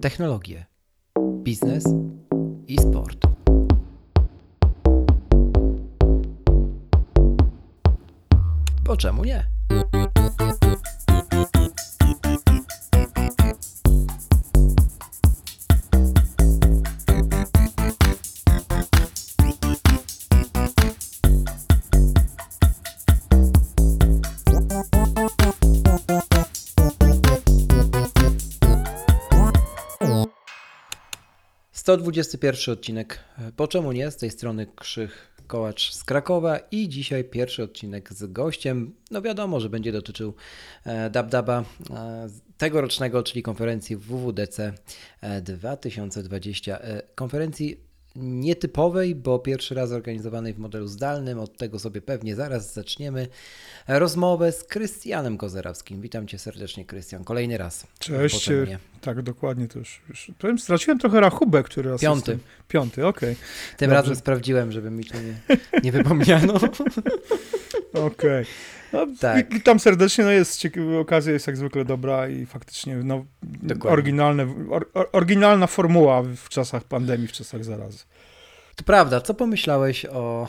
technologie, biznes i sport. Bo czemu nie? Sto dwudziesty pierwszy odcinek. Po czemu nie? Z tej strony Krzych Kołacz z Krakowa i dzisiaj pierwszy odcinek z gościem. No wiadomo, że będzie dotyczył e, DabDaba e, tegorocznego, czyli konferencji WWDC e, 2020. E, Konferencji nietypowej, bo pierwszy raz organizowanej w modelu zdalnym. Od tego sobie pewnie zaraz zaczniemy rozmowę z Krystianem Kozerawskim. Witam cię serdecznie, Krystian. Kolejny raz. Cześć. Tak, dokładnie to już. już powiem, straciłem trochę rachubę, który raz Piąty. jestem. Piąty, okej. Tym Dobrze. razem sprawdziłem, żeby mi tu nie, nie wypomniano. Okej. No, Tak. wi- Witam serdecznie, no jest ciekawa, okazja jest jak zwykle dobra i faktycznie no, Dokładnie. oryginalne, or, or, oryginalna formuła w czasach pandemii, w czasach zarazy. To prawda, co pomyślałeś o,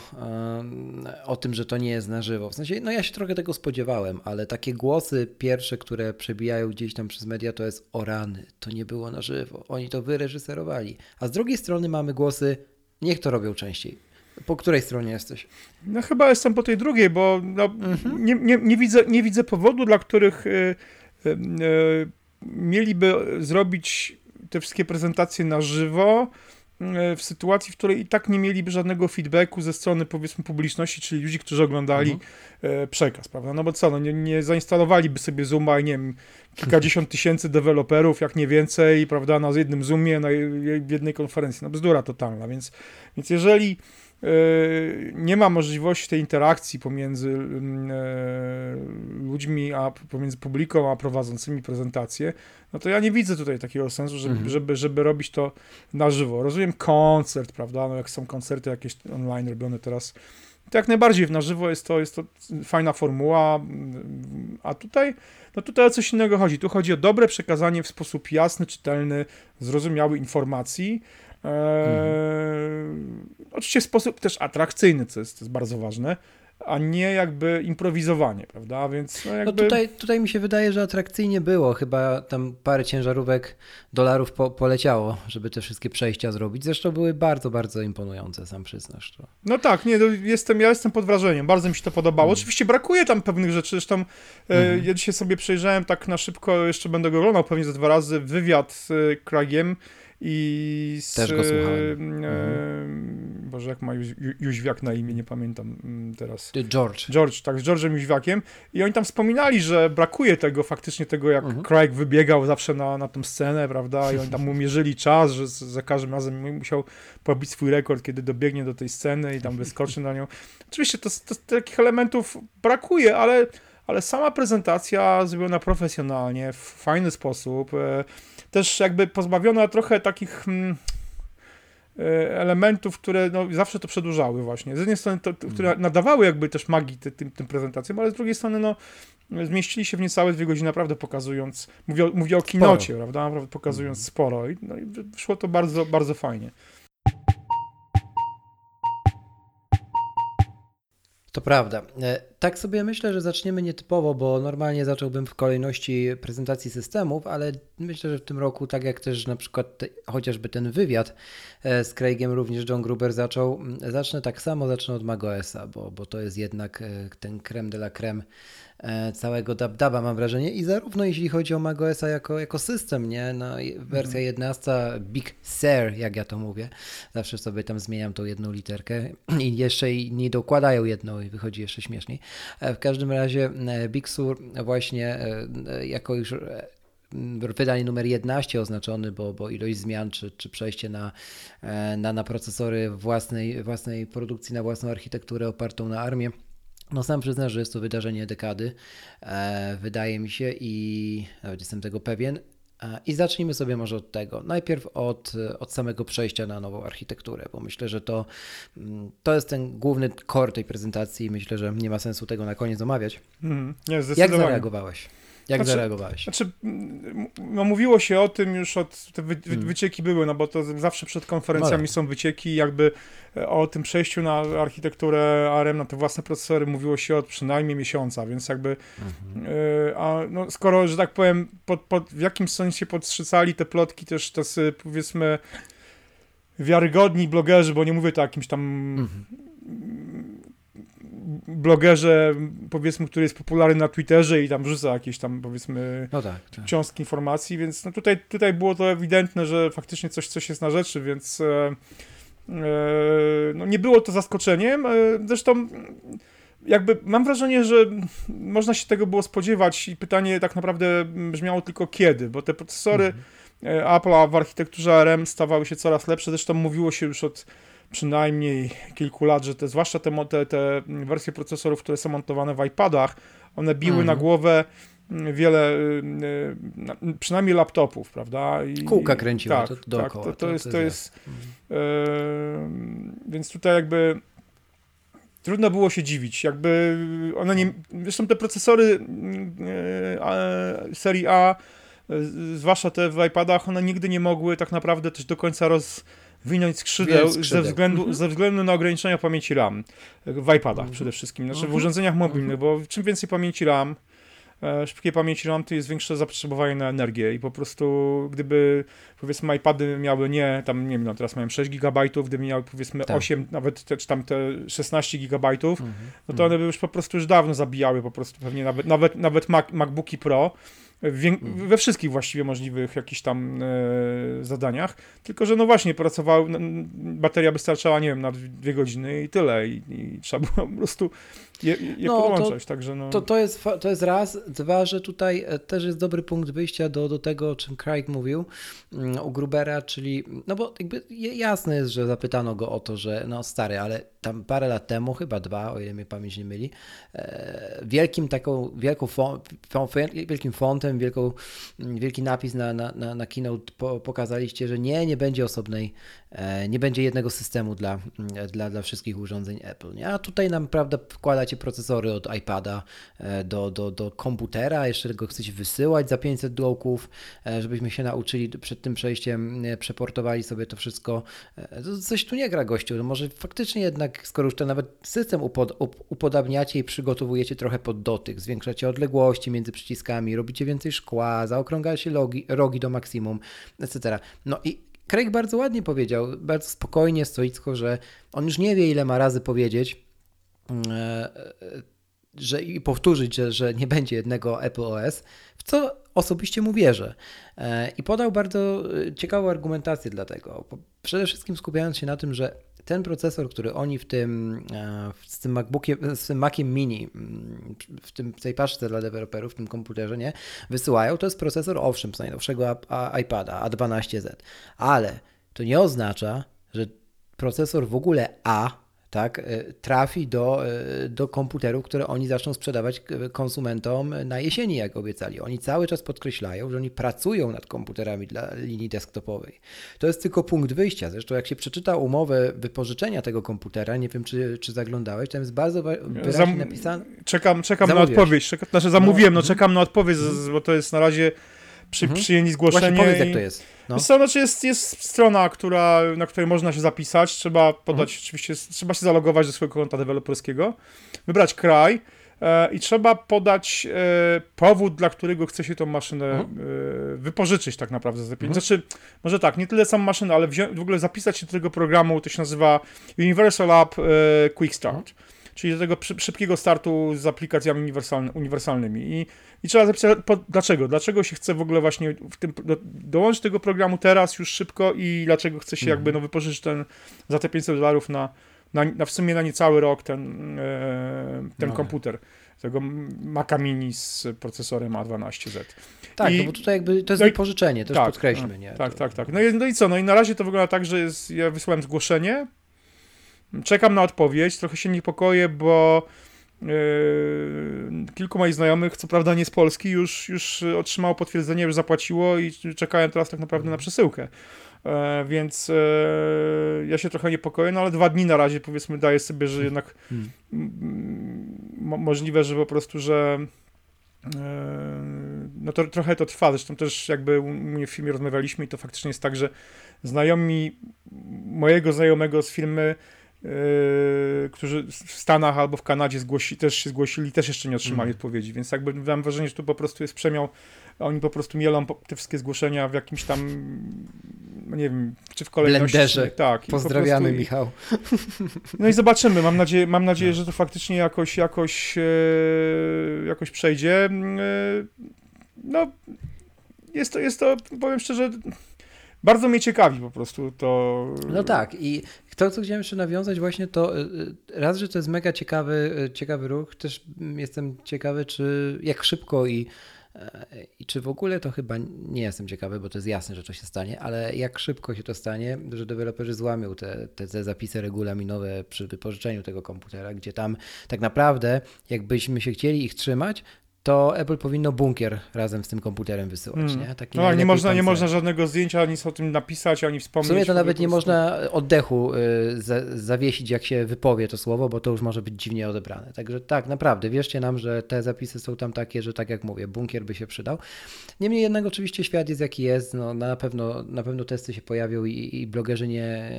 o tym, że to nie jest na żywo? W sensie, no ja się trochę tego spodziewałem, ale takie głosy pierwsze, które przebijają gdzieś tam przez media, to jest o rany, to nie było na żywo, oni to wyreżyserowali. A z drugiej strony mamy głosy, niech to robią częściej. Po której stronie jesteś? No chyba jestem po tej drugiej, bo no, Mhm. nie, nie, nie, widzę, nie widzę powodu, dla których y, y, y, mieliby zrobić te wszystkie prezentacje na żywo y, w sytuacji, w której i tak nie mieliby żadnego feedbacku ze strony powiedzmy publiczności, czyli ludzi, którzy oglądali Mhm. y, przekaz, prawda? No bo co, no nie, nie zainstalowaliby sobie Zooma i nie wiem, kilkadziesiąt tysięcy deweloperów, jak nie więcej, prawda, na jednym Zoomie, na jednej konferencji. No bzdura totalna, więc, więc jeżeli nie ma możliwości tej interakcji pomiędzy mm, e, ludźmi, a pomiędzy publiką, a prowadzącymi prezentacje, no to ja nie widzę tutaj takiego sensu, żeby, Mhm. żeby, żeby robić to na żywo. Rozumiem koncert, prawda, no jak są koncerty jakieś online robione teraz, to jak najbardziej na żywo jest to, jest to fajna formuła, mm, a tutaj, no tutaj o coś innego chodzi. Tu chodzi o dobre przekazanie w sposób jasny, czytelny, zrozumiały informacji, Eee, Oczywiście w sposób też atrakcyjny, co jest, co jest bardzo ważne, a nie jakby improwizowanie, prawda? Więc no No jakby... tutaj, tutaj mi się wydaje, że atrakcyjnie było. Chyba tam parę ciężarówek dolarów po, poleciało, żeby te wszystkie przejścia zrobić. Zresztą były bardzo, bardzo imponujące, sam przyznasz to. No tak, nie, no jestem, ja jestem pod wrażeniem, bardzo mi się to podobało. Mhm. Oczywiście brakuje tam pewnych rzeczy, zresztą e, Mhm. ja dzisiaj sobie przejrzałem tak na szybko, jeszcze będę go oglądał pewnie ze dwa razy, wywiad z e, Craigiem i z... Też go słuchałem. E, Mhm. Boże, jak ma Ju- Jóźwiak na imię, nie pamiętam mm, teraz. George. George, tak, z George'em Jóźwiakiem i oni tam wspominali, że brakuje tego, faktycznie tego, jak Mhm. Craig wybiegał zawsze na, na tą scenę, prawda, i oni tam mu mierzyli czas, że za każdym razem musiał pobić swój rekord, kiedy dobiegnie do tej sceny i tam wyskoczy na nią. Oczywiście to, to, takich elementów brakuje, ale, ale sama prezentacja zrobiona profesjonalnie, w fajny sposób, e, też jakby pozbawiona trochę takich... Mm, e, elementów, które no, zawsze to przedłużały właśnie. Z jednej strony, to, to, które nadawały jakby też magii ty, tym, tym prezentacjom, ale z drugiej strony no, zmieścili się w niecałe dwie godziny, naprawdę pokazując, mówię, o- mówię o kinocie, prawda, naprawdę pokazując sporo i, no, i wyszło to bardzo, bardzo fajnie. To prawda. E, Tak sobie myślę, że zaczniemy nietypowo, bo normalnie zacząłbym w kolejności prezentacji systemów, ale myślę, że w tym roku, tak jak też na przykład te, chociażby ten wywiad e, z Craigiem również John Gruber zaczął, m, zacznę tak samo, zacznę od MagOS-a, bo, bo to jest jednak e, ten creme de la creme całego DabDaba mam wrażenie i zarówno jeśli chodzi o macOSa jako, jako system, nie, no, wersja 11 Big Sur, jak ja to mówię, zawsze sobie tam zmieniam tą jedną literkę i jeszcze nie dokładają jedną i wychodzi jeszcze śmieszniej. E, W każdym razie e, Big Sur właśnie e, e, jako już e, wydanie numer 11 oznaczony, bo, bo ilość zmian, czy, czy przejście na, e, na, na procesory własnej, własnej produkcji, na własną architekturę opartą na armię. No sam przyznam, że jest to wydarzenie dekady, e, wydaje mi się i nawet jestem tego pewien. E, I zacznijmy sobie może od tego. Najpierw od, od samego przejścia na nową architekturę, bo myślę, że to, mm, to jest ten główny core tej prezentacji i myślę, że nie ma sensu tego na koniec omawiać. Mhm. Nie, Jak zareagowałeś? Jak Znaczy- zareagowałeś? Znaczy, mm, no mówiło się o tym już od, te wy, Hmm. wycieki były, no bo to zawsze przed konferencjami No tak. są wycieki, jakby e, o tym przejściu na architekturę ARM, na te własne procesory mówiło się od przynajmniej miesiąca, więc jakby, Mhm. e, a no skoro, że tak powiem, pod, pod, w jakimś sensie podstrzycali te plotki też tacy, powiedzmy, wiarygodni blogerzy, bo nie mówię to jakimś tam Mhm. Blogerze, powiedzmy, który jest popularny na Twitterze i tam wrzuca jakieś tam, powiedzmy, No tak, tak. cząstki informacji, więc no tutaj, tutaj było to ewidentne, że faktycznie coś, coś jest na rzeczy, więc e, e, no nie było to zaskoczeniem. E, zresztą jakby mam wrażenie, że można się tego było spodziewać i pytanie tak naprawdę brzmiało tylko kiedy, bo te procesory Mhm. e, Apple'a w architekturze ARM stawały się coraz lepsze, zresztą mówiło się już od przynajmniej kilku lat, że te, zwłaszcza te, te, te wersje procesorów, które są montowane w iPadach, one biły Mhm. na głowę mm, wiele, y, y, na- przynajmniej laptopów, prawda? I, Kółka kręciły tak, to tak, dookoła, to, to, to- jest, to to jest jest, e, więc tutaj jakby trudno było się dziwić, jakby one nie, zresztą te procesory serii A, zwłaszcza te w iPadach, one nigdy nie mogły tak naprawdę też do końca rozwinąć skrzydeł, skrzydeł. ze względu, Mhm. ze względu na ograniczenia pamięci RAM w iPadach Mhm. przede wszystkim, znaczy w Mhm. urządzeniach mobilnych, bo czym więcej pamięci RAM, e, szybkiej pamięci RAM, to jest większe zapotrzebowanie na energię i po prostu gdyby powiedzmy iPady miały nie, tam nie wiem, no teraz mają 6 GB, gdyby miały powiedzmy Tak. 8, nawet te, czy tam te 16 GB, Mhm. no to one by już po prostu już dawno zabijały po prostu pewnie nawet, nawet, nawet Mac, MacBooki Pro Mhm. We wszystkich właściwie możliwych jakichś tam e, zadaniach, tylko że no właśnie pracowały, n- bateria by starczała, nie wiem, na dwie godziny i tyle. I, i trzeba było po prostu je, je No, to- także no... To, to, jest, to jest raz. Dwa, że tutaj e, też jest dobry punkt wyjścia do, do tego, o czym Craig mówił mm, u Grubera, czyli, no bo jakby jasne jest, że zapytano go o to, że no stary, ale tam parę lat temu, chyba dwa, o ile mnie pamięć nie myli, e, wielkim taką, wielką fon, fon, wielkim fontem, wielką, mm, wielki napis na, na, na, na keynote po, pokazaliście, że nie, nie będzie osobnej, e, nie będzie jednego systemu dla, mm, dla, dla wszystkich urządzeń Apple, nie? A tutaj nam, prawda, procesory od iPada e, do, do, do komputera, jeszcze go chcecie wysyłać za 500 dołków, e, żebyśmy się nauczyli przed tym przejściem, e, przeportowali sobie to wszystko. Coś tu nie gra gościu, no może faktycznie jednak, skoro już to nawet system upod, up, upodabniacie i przygotowujecie trochę pod dotyk, zwiększacie odległości między przyciskami, robicie więcej szkła, zaokrągacie logi, rogi do maksimum, etc. No i Craig bardzo ładnie powiedział, bardzo spokojnie, stoicko, że on już nie wie ile ma razy powiedzieć, że i powtórzyć, że, że nie będzie jednego Apple OS, w co osobiście mu wierzę. E, I podał bardzo e, ciekawą argumentację dla tego. Przede wszystkim skupiając się na tym, że ten procesor, który oni w tym, e, z tym MacBookiem, z tym Maciem Mini, w, tym, w tej paczce dla deweloperów, w tym komputerze, nie, wysyłają, to jest procesor, owszem, z najnowszego iPada A12Z, ale to nie oznacza, że procesor w ogóle A tak, y, trafi do, y, do komputerów, które oni zaczną sprzedawać konsumentom na jesieni, jak obiecali. Oni cały czas podkreślają, że oni pracują nad komputerami dla linii desktopowej. To jest tylko punkt wyjścia. Zresztą jak się przeczyta umowę wypożyczenia tego komputera, nie wiem czy, czy zaglądałeś, tam jest bardzo wyraźnie Zam- napisane. Czekam, czekam na odpowiedź, czeka, znaczy zamówiłem, no mhm. czekam na odpowiedź, bo to jest na razie przy, Mhm. przyjęli Właśnie zgłoszenie powiedz i- jak to jest. No. Wiesz co, znaczy jest, jest strona, która, na której można się zapisać. Trzeba podać, Mhm. oczywiście, trzeba się zalogować do swojego konta deweloperskiego, wybrać kraj e, i trzeba podać e, powód, dla którego chce się tą maszynę Mhm. e, wypożyczyć tak naprawdę za pieniądze. Mhm. Znaczy, może tak, nie tyle samą maszynę, ale w ogóle zapisać się do tego programu, to się nazywa Universal App Quick Start. Mhm. Czyli do tego szybkiego startu z aplikacjami uniwersalny, uniwersalnymi. I, I trzeba zapisać, po, dlaczego? Dlaczego się chce w ogóle właśnie w tym, do, dołączyć do tego programu teraz już szybko i dlaczego chce się Mhm. jakby no, wypożyczyć ten za te 500 dolarów na, na, na w sumie na niecały rok ten, e, ten No. komputer. Tego Maca Mini z procesorem A12Z. Tak, I- no bo tutaj jakby to jest no i- wypożyczenie, też tak, podkreślmy. Nie? Tak, To- tak, tak. No i, no i co? No i na razie to wygląda tak, że jest, ja wysłałem zgłoszenie, czekam na odpowiedź, trochę się niepokoję, bo yy, kilku moich znajomych, co prawda nie z Polski, już, już otrzymało potwierdzenie, już zapłaciło i czekają teraz tak naprawdę na przesyłkę. E, więc e, ja się trochę niepokoję, no ale dwa dni na razie powiedzmy daję sobie, że jednak Hmm. mo- możliwe, że po prostu, że e, no to trochę to trwa, zresztą też jakby u mnie w filmie rozmawialiśmy i to faktycznie jest tak, że znajomi mojego znajomego z firmy Yy, którzy w Stanach albo w Kanadzie zgłosi, też się zgłosili, też jeszcze nie otrzymali mm. odpowiedzi, więc jakby mam wrażenie, że tu po prostu jest przemiał, oni po prostu mielą te wszystkie zgłoszenia w jakimś tam, no nie wiem, czy w kolejności. Blenderze. Tak. Pozdrawiamy, prostu, Michał. No i zobaczymy, mam nadzieję, mam nadzieję, no. że to faktycznie jakoś, jakoś, e, jakoś przejdzie. E, no, jest to, jest to, powiem szczerze, bardzo mnie ciekawi po prostu to. No tak, i to, co chciałem jeszcze nawiązać, właśnie to y, y, raz, że to jest mega ciekawy, y, ciekawy ruch, też jestem ciekawy, czy jak szybko i, i czy w ogóle to chyba nie jestem ciekawy, bo to jest jasne, że to się stanie, ale jak szybko się to stanie, że deweloperzy złamią te, te, te zapisy regulaminowe przy wypożyczeniu tego komputera, gdzie tam tak naprawdę, jakbyśmy się chcieli ich trzymać, to Apple powinno bunkier razem z tym komputerem wysyłać, hmm. nie? Taki no nie można, nie można żadnego zdjęcia, nic o tym napisać, ani wspomnieć. W sumie to nawet nie można oddechu y, za, zawiesić, jak się wypowie to słowo, bo to już może być dziwnie odebrane. Także tak, naprawdę, wierzcie nam, że te zapisy są tam takie, że tak jak mówię, bunkier by się przydał. Niemniej jednak oczywiście świat jest jaki jest, no na pewno, na pewno testy się pojawią i, i blogerzy nie,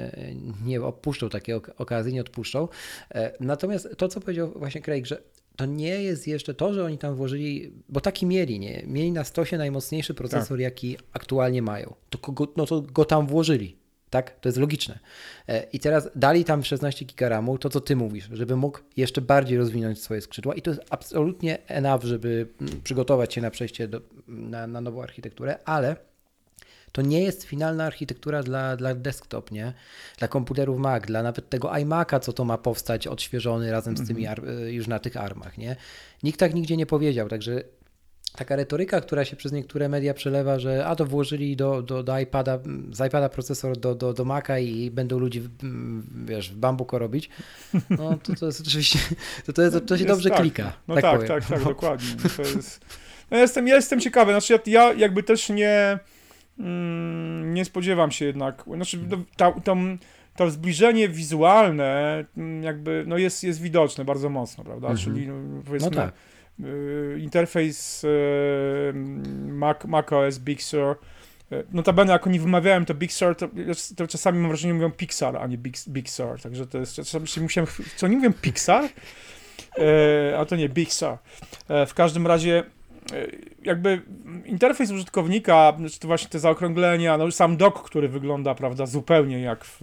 nie opuszczą takiej okazji, nie odpuszczą. E, natomiast to, co powiedział właśnie Craig, że to nie jest jeszcze to, że oni tam włożyli, bo taki mieli, nie? Mieli na stosie najmocniejszy procesor, tak. jaki aktualnie mają. To go, no to go tam włożyli. Tak? To jest logiczne. E, I teraz dali tam 16 GB to co ty mówisz, żeby mógł jeszcze bardziej rozwinąć swoje skrzydła i to jest absolutnie enough, żeby mm, przygotować się na przejście do, na, na nową architekturę, ale to nie jest finalna architektura dla, dla desktop, nie? Dla komputerów Mac, dla nawet tego iMac'a, co to ma powstać odświeżony razem z tymi mhm. już na tych armach, nie? Nikt tak nigdzie nie powiedział, także taka retoryka, która się przez niektóre media przelewa, że a to włożyli do, do, do iPada, z iPada procesor do, do, do Maca i będą ludzi, wiesz, w bambuko robić, no to, to jest oczywiście, to, to, jest, to się jest dobrze tak. klika. No tak, tak, tak, tak, dokładnie. To jest, no jestem, ja jestem ciekawy, znaczy ja, ja jakby też nie Mm, nie spodziewam się jednak, znaczy ta, to, to zbliżenie wizualne mm, jakby no jest, jest widoczne bardzo mocno, prawda? Mhm. Czyli no, powiedzmy no tak. y, interfejs y, Mac, Mac OS Big Sur y, Notabene, jak oni wymawiałem to Big Sur, to, to czasami mam wrażenie, mówią Pixar, a nie Big, Big Sur. Także to jest, czasami się musiałem, co oni mówią, Pixar? A to nie, Big Sur. W każdym razie jakby interfejs użytkownika, czy to właśnie te zaokrąglenia, no sam dock, który wygląda, prawda, zupełnie jak w,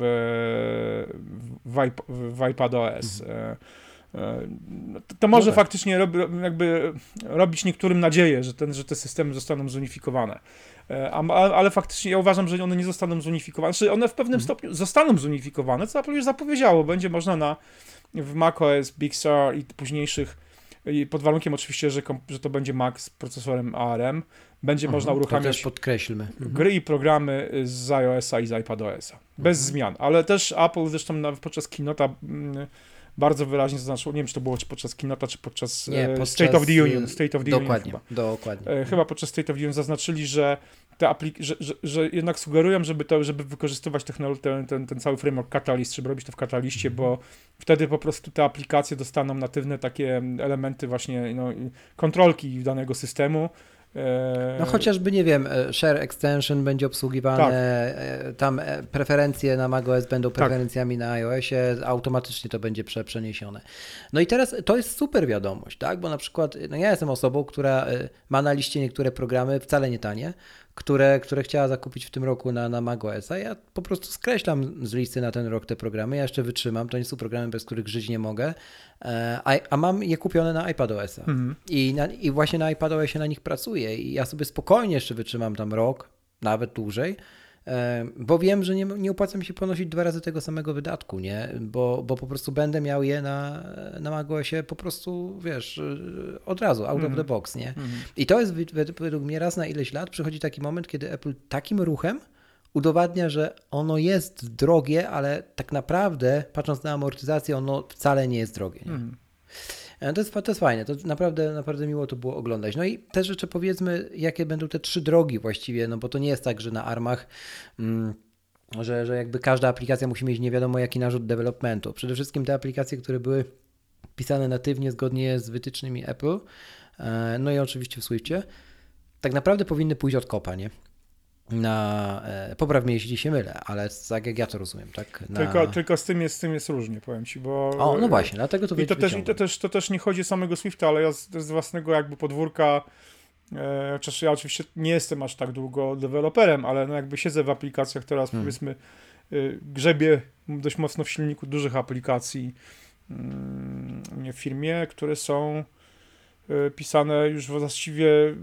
w, w iPadOS. Mhm. E, e, no to, to, może no tak. faktycznie rob, jakby robić niektórym nadzieję, że, ten, że te systemy zostaną zunifikowane. ale faktycznie ja uważam, że one nie zostaną zunifikowane. Znaczy one w pewnym mhm. stopniu zostaną zunifikowane, co Apple już zapowiedziało. Będzie można na w macOS, Big Sur i późniejszych pod warunkiem oczywiście, że, że to będzie Mac z procesorem ARM. Będzie mhm, można uruchamiać podkreślmy. Mhm. gry i programy z iOS-a i z iPadOS-a. Bez mhm. zmian. Ale też Apple zresztą podczas Kinota mm, bardzo wyraźnie zaznaczył, nie wiem, czy to było podczas Kinota, czy podczas, nie, podczas State of the Union. State of the dokładnie, Union chyba. Dokładnie. E, chyba podczas State of the Union zaznaczyli, że te aplik- że, że, że, jednak sugerują, żeby, to, żeby wykorzystywać technologię, ten, ten, ten, cały framework Catalyst, żeby robić to w Catalyście, bo wtedy po prostu te aplikacje dostaną natywne takie elementy właśnie no, kontrolki danego systemu, no chociażby, nie wiem, e, share extension będzie obsługiwane, tak. E, tam e, preferencje na macOS będą tak. preferencjami tak. na iOSie, automatycznie to będzie prze, przeniesione. No i teraz to jest super wiadomość, tak, bo na przykład no ja jestem osobą, która ma na liście niektóre programy wcale nie tanie, które, które chciała zakupić w tym roku na, na macOSa. Ja po prostu skreślam z listy na ten rok te programy. Ja jeszcze wytrzymam. To nie są programy, bez których żyć nie mogę. E, a, a mam je kupione na iPadOSa. Mhm. I, na, I właśnie na iPadOSie na nich pracuję. I ja sobie spokojnie jeszcze wytrzymam tam rok, nawet dłużej bo wiem, że nie, nie opłaca mi się ponosić dwa razy tego samego wydatku, nie? Bo, bo po prostu będę miał je na, na MagOSie po prostu, wiesz, od razu, out mm. of the mhm. box, nie? Mm. I to jest według mnie raz na ileś lat przychodzi taki moment, kiedy Apple takim ruchem udowadnia, że ono jest drogie, ale tak naprawdę, patrząc na amortyzację, ono wcale nie jest drogie. Nie? Mm. E, to jest, to jest fajne, to naprawdę, naprawdę miło to było oglądać. No i też jeszcze powiedzmy, jakie będą te trzy drogi właściwie, no bo to nie jest tak, że na armach. Mm, że, że jakby każda aplikacja musi mieć nie wiadomo jaki narzut developmentu. Przede wszystkim te aplikacje, które były pisane natywnie zgodnie z wytycznymi Apple, e, no i oczywiście w Swiftie, tak naprawdę powinny pójść od kopa, nie? Na, e, popraw mnie, jeśli się mylę, ale tak jak ja to rozumiem, tak? Na... Tylko, tylko z, tym jest, z tym jest różnie, powiem ci, bo... O, no właśnie, dlatego to I to też, i to też, to też nie chodzi o samego Swifta, ale ja z, z własnego jakby podwórka, e, chociaż ja oczywiście nie jestem aż tak długo deweloperem, ale no jakby siedzę w aplikacjach teraz, Hmm. powiedzmy, y, grzebie dość mocno w silniku dużych aplikacji mm, w firmie, które są y, pisane już właściwie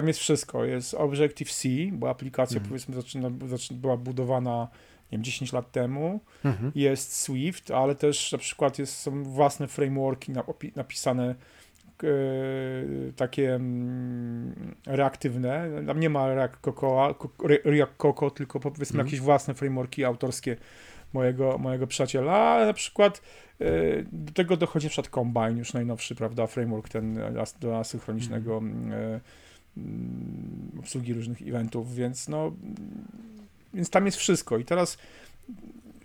tam jest wszystko. Jest Objective-C, bo aplikacja Mhm. powiedzmy zaczyna, zaczyna, była budowana nie wiem, 10 lat temu. Mhm. Jest Swift, ale też na przykład jest, są własne frameworki napisane e, takie mm, reaktywne. Tam nie ma React Cocoa, Co- Re- React Coco, tylko powiedzmy Mhm. jakieś własne frameworki autorskie mojego, mojego przyjaciela, ale na przykład e, do tego dochodzi na przykład Combine, już najnowszy, prawda, framework ten e, do asynchronicznego mm, e, mm, obsługi różnych eventów, więc no więc tam jest wszystko i teraz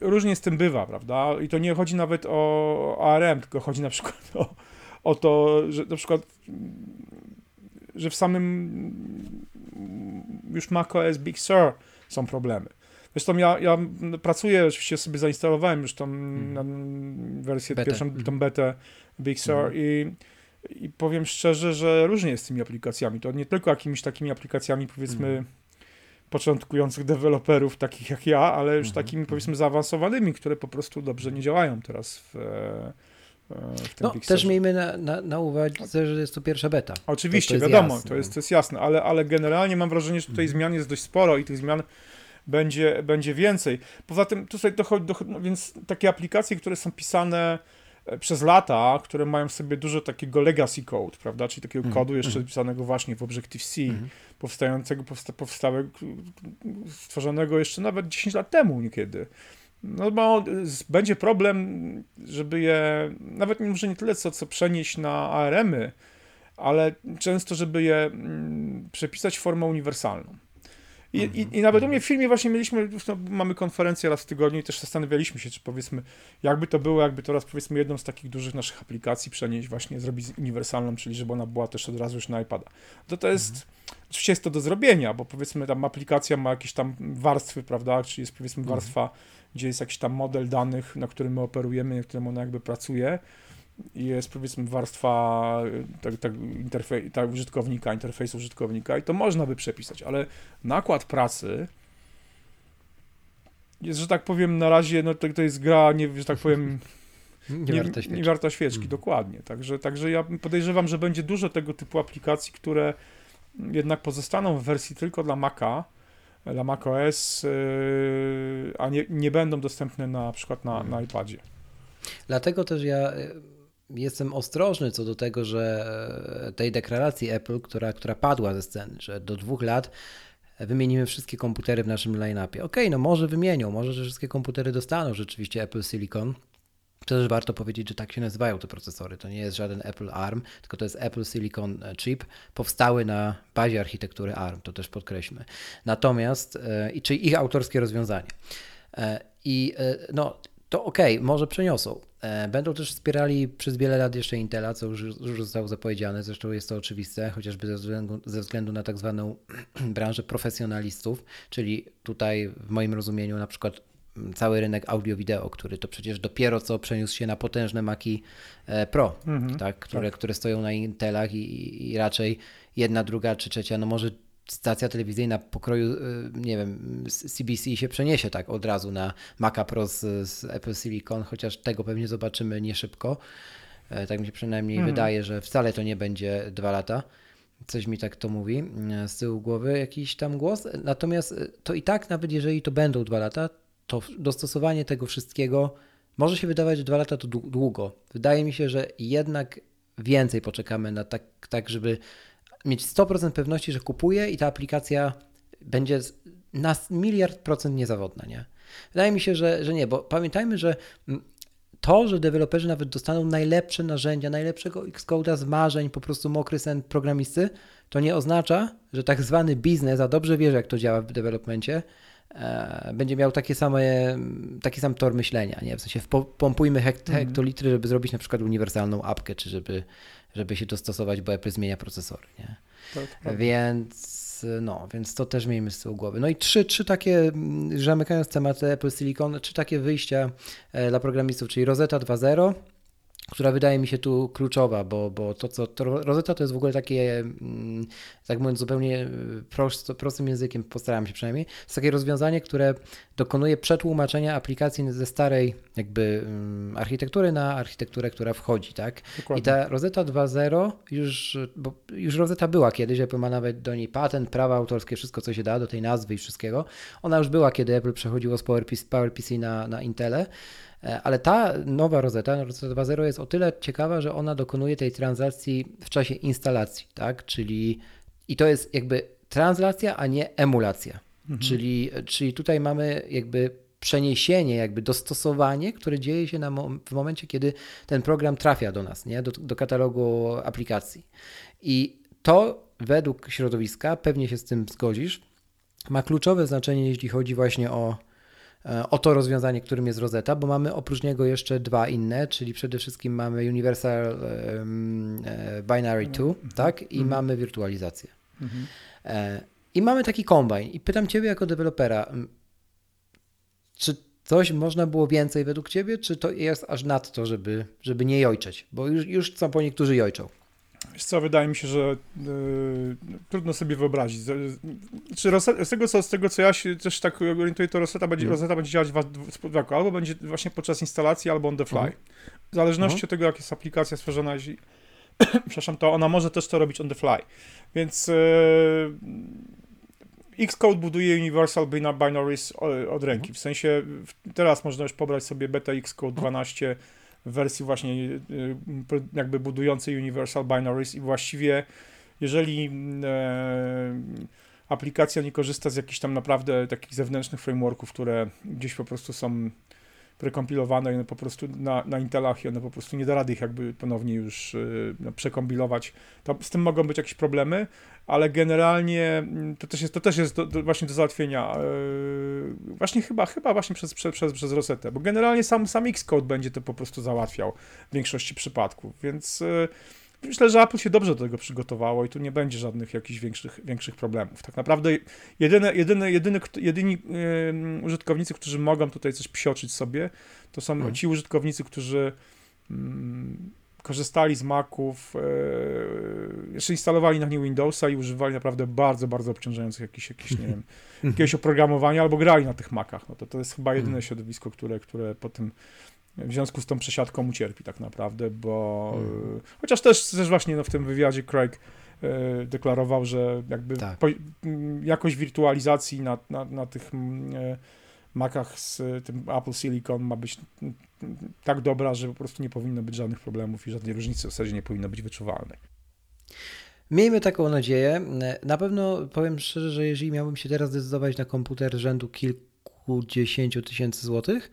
różnie z tym bywa, prawda? I to nie chodzi nawet o ARM, tylko chodzi na przykład o, o to, że na przykład że w samym już macOS Big Sur są problemy. Zresztą ja, ja pracuję, oczywiście sobie zainstalowałem już tą na wersję Betę. pierwszą, Mhm. tą betę Big Sur Mhm. i, i powiem szczerze, że różnie jest z tymi aplikacjami. To nie tylko jakimiś takimi aplikacjami, powiedzmy, Mhm. początkujących deweloperów, takich jak ja, ale już Mhm. takimi, powiedzmy, zaawansowanymi, które po prostu dobrze nie działają teraz w, e, w tym No, też miejmy na, na, na uwadze, że jest to pierwsza beta. Oczywiście, To- to wiadomo, jasne. to, jest, to jest jasne, ale, ale generalnie mam wrażenie, że tutaj Mhm. zmian jest dość sporo i tych zmian będzie, będzie więcej. Poza tym tutaj dochodzi, dochodzi no więc takie aplikacje, które są pisane e, przez lata, które mają w sobie dużo takiego legacy code, prawda, czyli takiego Mhm, kodu jeszcze mhm. pisanego właśnie w Objective-C, Mhm. powstającego, powsta, powstałego, stworzonego jeszcze nawet 10 lat temu niekiedy. No bo z- będzie problem, żeby je, nawet może nie tyle co, co przenieść na ARM-y, ale często, żeby je mm, przepisać w formę uniwersalną. I, i, I nawet u mnie w filmie właśnie mieliśmy, no, mamy konferencję raz w tygodniu i też zastanawialiśmy się, czy powiedzmy, jakby to było, jakby teraz powiedzmy jedną z takich dużych naszych aplikacji przenieść właśnie, zrobić uniwersalną, czyli żeby ona była też od razu już na iPada. To to jest, oczywiście jest to do zrobienia, bo powiedzmy tam aplikacja ma jakieś tam warstwy, prawda, czyli jest powiedzmy Mhm. warstwa, gdzie jest jakiś tam model danych, na którym my operujemy, na którym ona jakby pracuje jest powiedzmy warstwa y, tak, tak, interfej, tak, użytkownika, interfejsu użytkownika i to można by przepisać, ale nakład pracy jest, że tak powiem, na razie, no to, to jest gra, nie, że tak powiem, Nie, warto świecić. nie warta świeczki, Mm. dokładnie. Także, także ja podejrzewam, że będzie dużo tego typu aplikacji, które jednak pozostaną w wersji tylko dla Maca, dla macOS, yy, a nie, nie będą dostępne na, przykład na, Mm. na iPadzie. Dlatego też ja y, jestem ostrożny co do tego, że y, tej deklaracji Apple, która, która padła ze sceny, że do dwóch lat wymienimy wszystkie komputery w naszym line-upie. Okej, no może wymienią, może że wszystkie komputery dostaną rzeczywiście Apple Silicon. To też warto powiedzieć, że tak się nazywają te procesory. To nie jest żaden Apple ARM, tylko to jest Apple Silicon Chip, powstały na bazie architektury ARM, to też podkreślmy. Natomiast, e, czyli ich autorskie rozwiązanie. E, I e, no, to okej, może przeniosą. E, Będą też wspierali przez wiele lat jeszcze Intela, co już, już zostało zapowiedziane, zresztą jest to oczywiste, chociażby ze względu, ze względu na tak zwaną branżę profesjonalistów, czyli tutaj w moim rozumieniu na przykład mm, cały rynek audio-wideo, który to przecież dopiero co przeniósł się na potężne Maki e, Pro, Mhm. tak, które, które stoją na Intelach i, i raczej jedna, druga czy trzecia, no może stacja telewizyjna pokroju, y, nie wiem, CBC się przeniesie tak od razu na Maca Pro z, z Apple Silicon, chociaż tego pewnie zobaczymy nie szybko. E, Tak mi się przynajmniej Mhm. wydaje, że wcale to nie będzie dwa lata. Coś mi tak to mówi e, z tyłu głowy jakiś tam głos. Natomiast e, to i tak, nawet jeżeli to będą dwa lata, to dostosowanie tego wszystkiego może się wydawać, że dwa lata to dłu- długo. Wydaje mi się, że jednak więcej poczekamy na tak, tak żeby mieć 100% pewności, że kupuję i ta aplikacja będzie na miliard procent niezawodna, nie? Wydaje mi się, że, że nie, bo pamiętajmy, że to, że deweloperzy nawet dostaną najlepsze narzędzia, najlepszego Xcode'a z marzeń, po prostu mokry sen programisty, to nie oznacza, że tak zwany biznes, a dobrze wiesz, jak to działa w developmencie, e, będzie miał takie same, taki sam tor myślenia, nie? W sensie wpo- pompujmy hekt, Mhm. hektolitry, żeby zrobić na przykład uniwersalną apkę, czy żeby, żeby się dostosować, bo Apple zmienia procesory, nie? Tak. Więc no, więc to też miejmy z tyłu głowy. No i trzy, trzy takie, mm, zamykając temat Apple Silicon, trzy takie wyjścia e, dla programistów, czyli Rosetta 2.0, która wydaje mi się tu kluczowa, bo, bo to, co to Rosetta to jest w ogóle takie, mm, tak mówiąc zupełnie prosto, prostym językiem, postaram się przynajmniej, jest takie rozwiązanie, które dokonuje przetłumaczenia aplikacji ze starej jakby mm, architektury na architekturę, która wchodzi, tak? Dokładnie. I ta Rosetta 2.0 już, bo już Rosetta była kiedyś, Apple ma nawet do niej patent, prawa autorskie, wszystko co się da do tej nazwy i wszystkiego. Ona już była, kiedy Apple przechodziło z PowerPC, PowerPC na, na Intele. E, ale ta nowa Rosetta, Rosetta 2.0 jest o tyle ciekawa, że ona dokonuje tej transakcji w czasie instalacji, tak? Czyli i to jest jakby translacja, a nie emulacja. Mhm. Czyli, czyli tutaj mamy jakby przeniesienie, jakby dostosowanie, które dzieje się mom w momencie, kiedy ten program trafia do nas, nie? Do, do katalogu aplikacji. I to według środowiska, pewnie się z tym zgodzisz, ma kluczowe znaczenie, jeśli chodzi właśnie o E, o to rozwiązanie, którym jest Rosetta, bo mamy oprócz niego jeszcze dwa inne, czyli przede wszystkim mamy Universal e, Binary 2, mhm. tak? I mhm. mamy wirtualizację. Mhm. E, I mamy taki kombine. I pytam Ciebie jako dewelopera, czy coś można było więcej według Ciebie, czy to jest aż nadto, żeby, żeby nie jojczeć? Bo już, już są po niektórzy jojczą. Wiesz co, wydaje mi się, że yy, trudno sobie wyobrazić. Czy z, tego, co, z tego, co ja się też tak orientuję, to Rosetta będzie, mm. Rosetta będzie działać w dwojako. Albo będzie właśnie podczas instalacji, albo on the fly. Mm. W zależności mm. od tego, jak jest aplikacja stworzona, jeśli, przepraszam, to ona może też to robić on the fly. Więc yy, Xcode buduje Universal Binaries od ręki. W sensie teraz można już pobrać sobie beta Xcode 12 w wersji właśnie y, jakby budującej Universal Binaries i właściwie jeżeli e, aplikacja nie korzysta z jakichś tam naprawdę takich zewnętrznych frameworków, które gdzieś po prostu są prekompilowane i one po prostu na, na Intelach i one po prostu nie da rady ich jakby ponownie już y, no, przekompilować. To, z tym mogą być jakieś problemy, ale generalnie mm, to też jest, to też jest do, do, właśnie do załatwienia. Yy, właśnie chyba, chyba właśnie przez, przez, przez, przez Rosetę, bo generalnie sam, sam Xcode będzie to po prostu załatwiał w większości przypadków, więc yy, myślę, że Apple się dobrze do tego przygotowało i tu nie będzie żadnych jakichś większych, większych problemów. Tak naprawdę jedyne, jedyne, jedyny, jedyni yy, użytkownicy, którzy mogą tutaj coś psioczyć sobie, to są hmm. ci użytkownicy, którzy mm, korzystali z Maców, e, jeszcze instalowali na nie Windowsa i używali naprawdę bardzo, bardzo obciążających jakichś, jakichś nie wiem, jakiegoś oprogramowania albo grali na tych Macach. No to, to jest chyba jedyne hmm. środowisko, które, które po tym w związku z tą przesiadką ucierpi tak naprawdę, bo hmm. chociaż też, też właśnie no, w tym wywiadzie Craig e, deklarował, że jakby tak. po, jakość wirtualizacji na, na, na tych e, Macach z tym Apple Silicon ma być tak dobra, że po prostu nie powinno być żadnych problemów i żadnej różnicy w zasadzie nie powinno być wyczuwalnej. Miejmy taką nadzieję. Na pewno powiem szczerze, że jeżeli miałbym się teraz zdecydować na komputer rzędu kilkudziesięciu tysięcy złotych,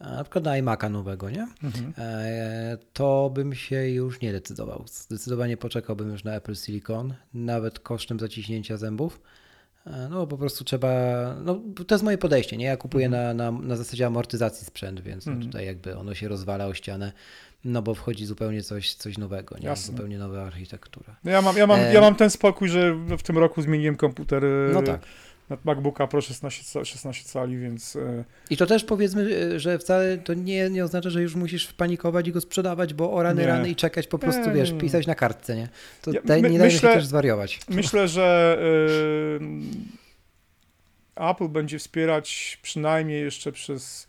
na przykład na iMac'a nowego, nie? Mhm. E, to bym się już nie decydował. Zdecydowanie poczekałbym już na Apple Silicon, nawet kosztem zaciśnięcia zębów. E, no po prostu trzeba, no to jest moje podejście, nie? Ja kupuję mhm. na, na, na zasadzie amortyzacji sprzęt, więc no mhm. tutaj jakby ono się rozwala o ścianę, no bo wchodzi zupełnie coś, coś nowego, nie? Jasne. Zupełnie nowa architektura. No ja mam, ja, mam, ja mam ten spokój, że w tym roku zmieniłem komputer. No tak MacBooka Pro 16, 16 cali, więc... E, I to też powiedzmy, e, że wcale to nie, nie oznacza, że już musisz wpanikować i go sprzedawać, bo o rany, nie. rany i czekać po prostu, nie. wiesz, pisać na kartce, nie? To ja, daj, nie dajmy się też zwariować. Myślę, że y, Apple będzie wspierać przynajmniej jeszcze przez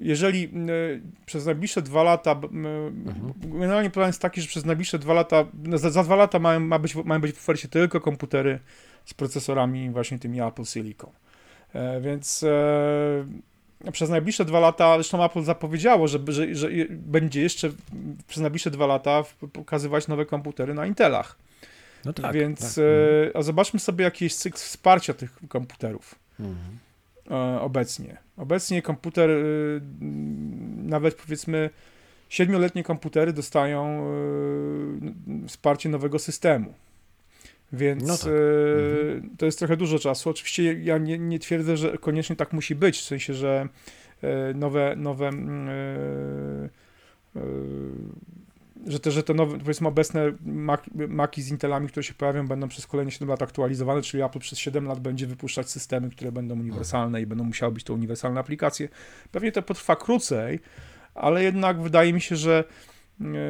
jeżeli y, przez najbliższe dwa lata, mhm. generalnie plan jest taki, że przez najbliższe dwa lata, za, za dwa lata mają, ma być, mają być w ofercie tylko komputery z procesorami właśnie tymi Apple Silicon. E, więc e, przez najbliższe dwa lata, zresztą Apple zapowiedziało, że, że, że będzie jeszcze przez najbliższe dwa lata pokazywać nowe komputery na Intelach. No tak, Więc tak. E, a zobaczmy sobie jaki jest cykl wsparcia tych komputerów mhm. obecnie. Obecnie komputer, nawet powiedzmy siedmioletnie komputery dostają wsparcie nowego systemu. Więc no tak. e, mhm. to jest trochę dużo czasu. Oczywiście ja nie, nie, twierdzę, że koniecznie tak musi być, w sensie, że e, nowe, nowe mm, e, że te, że te nowe, powiedzmy obecne Mac, Maki z Intelami, które się pojawią, będą przez kolejne 7 lat aktualizowane, czyli Apple przez 7 lat będzie wypuszczać systemy, które będą uniwersalne i będą musiały być to uniwersalne aplikacje. Pewnie to potrwa krócej, ale jednak wydaje mi się, że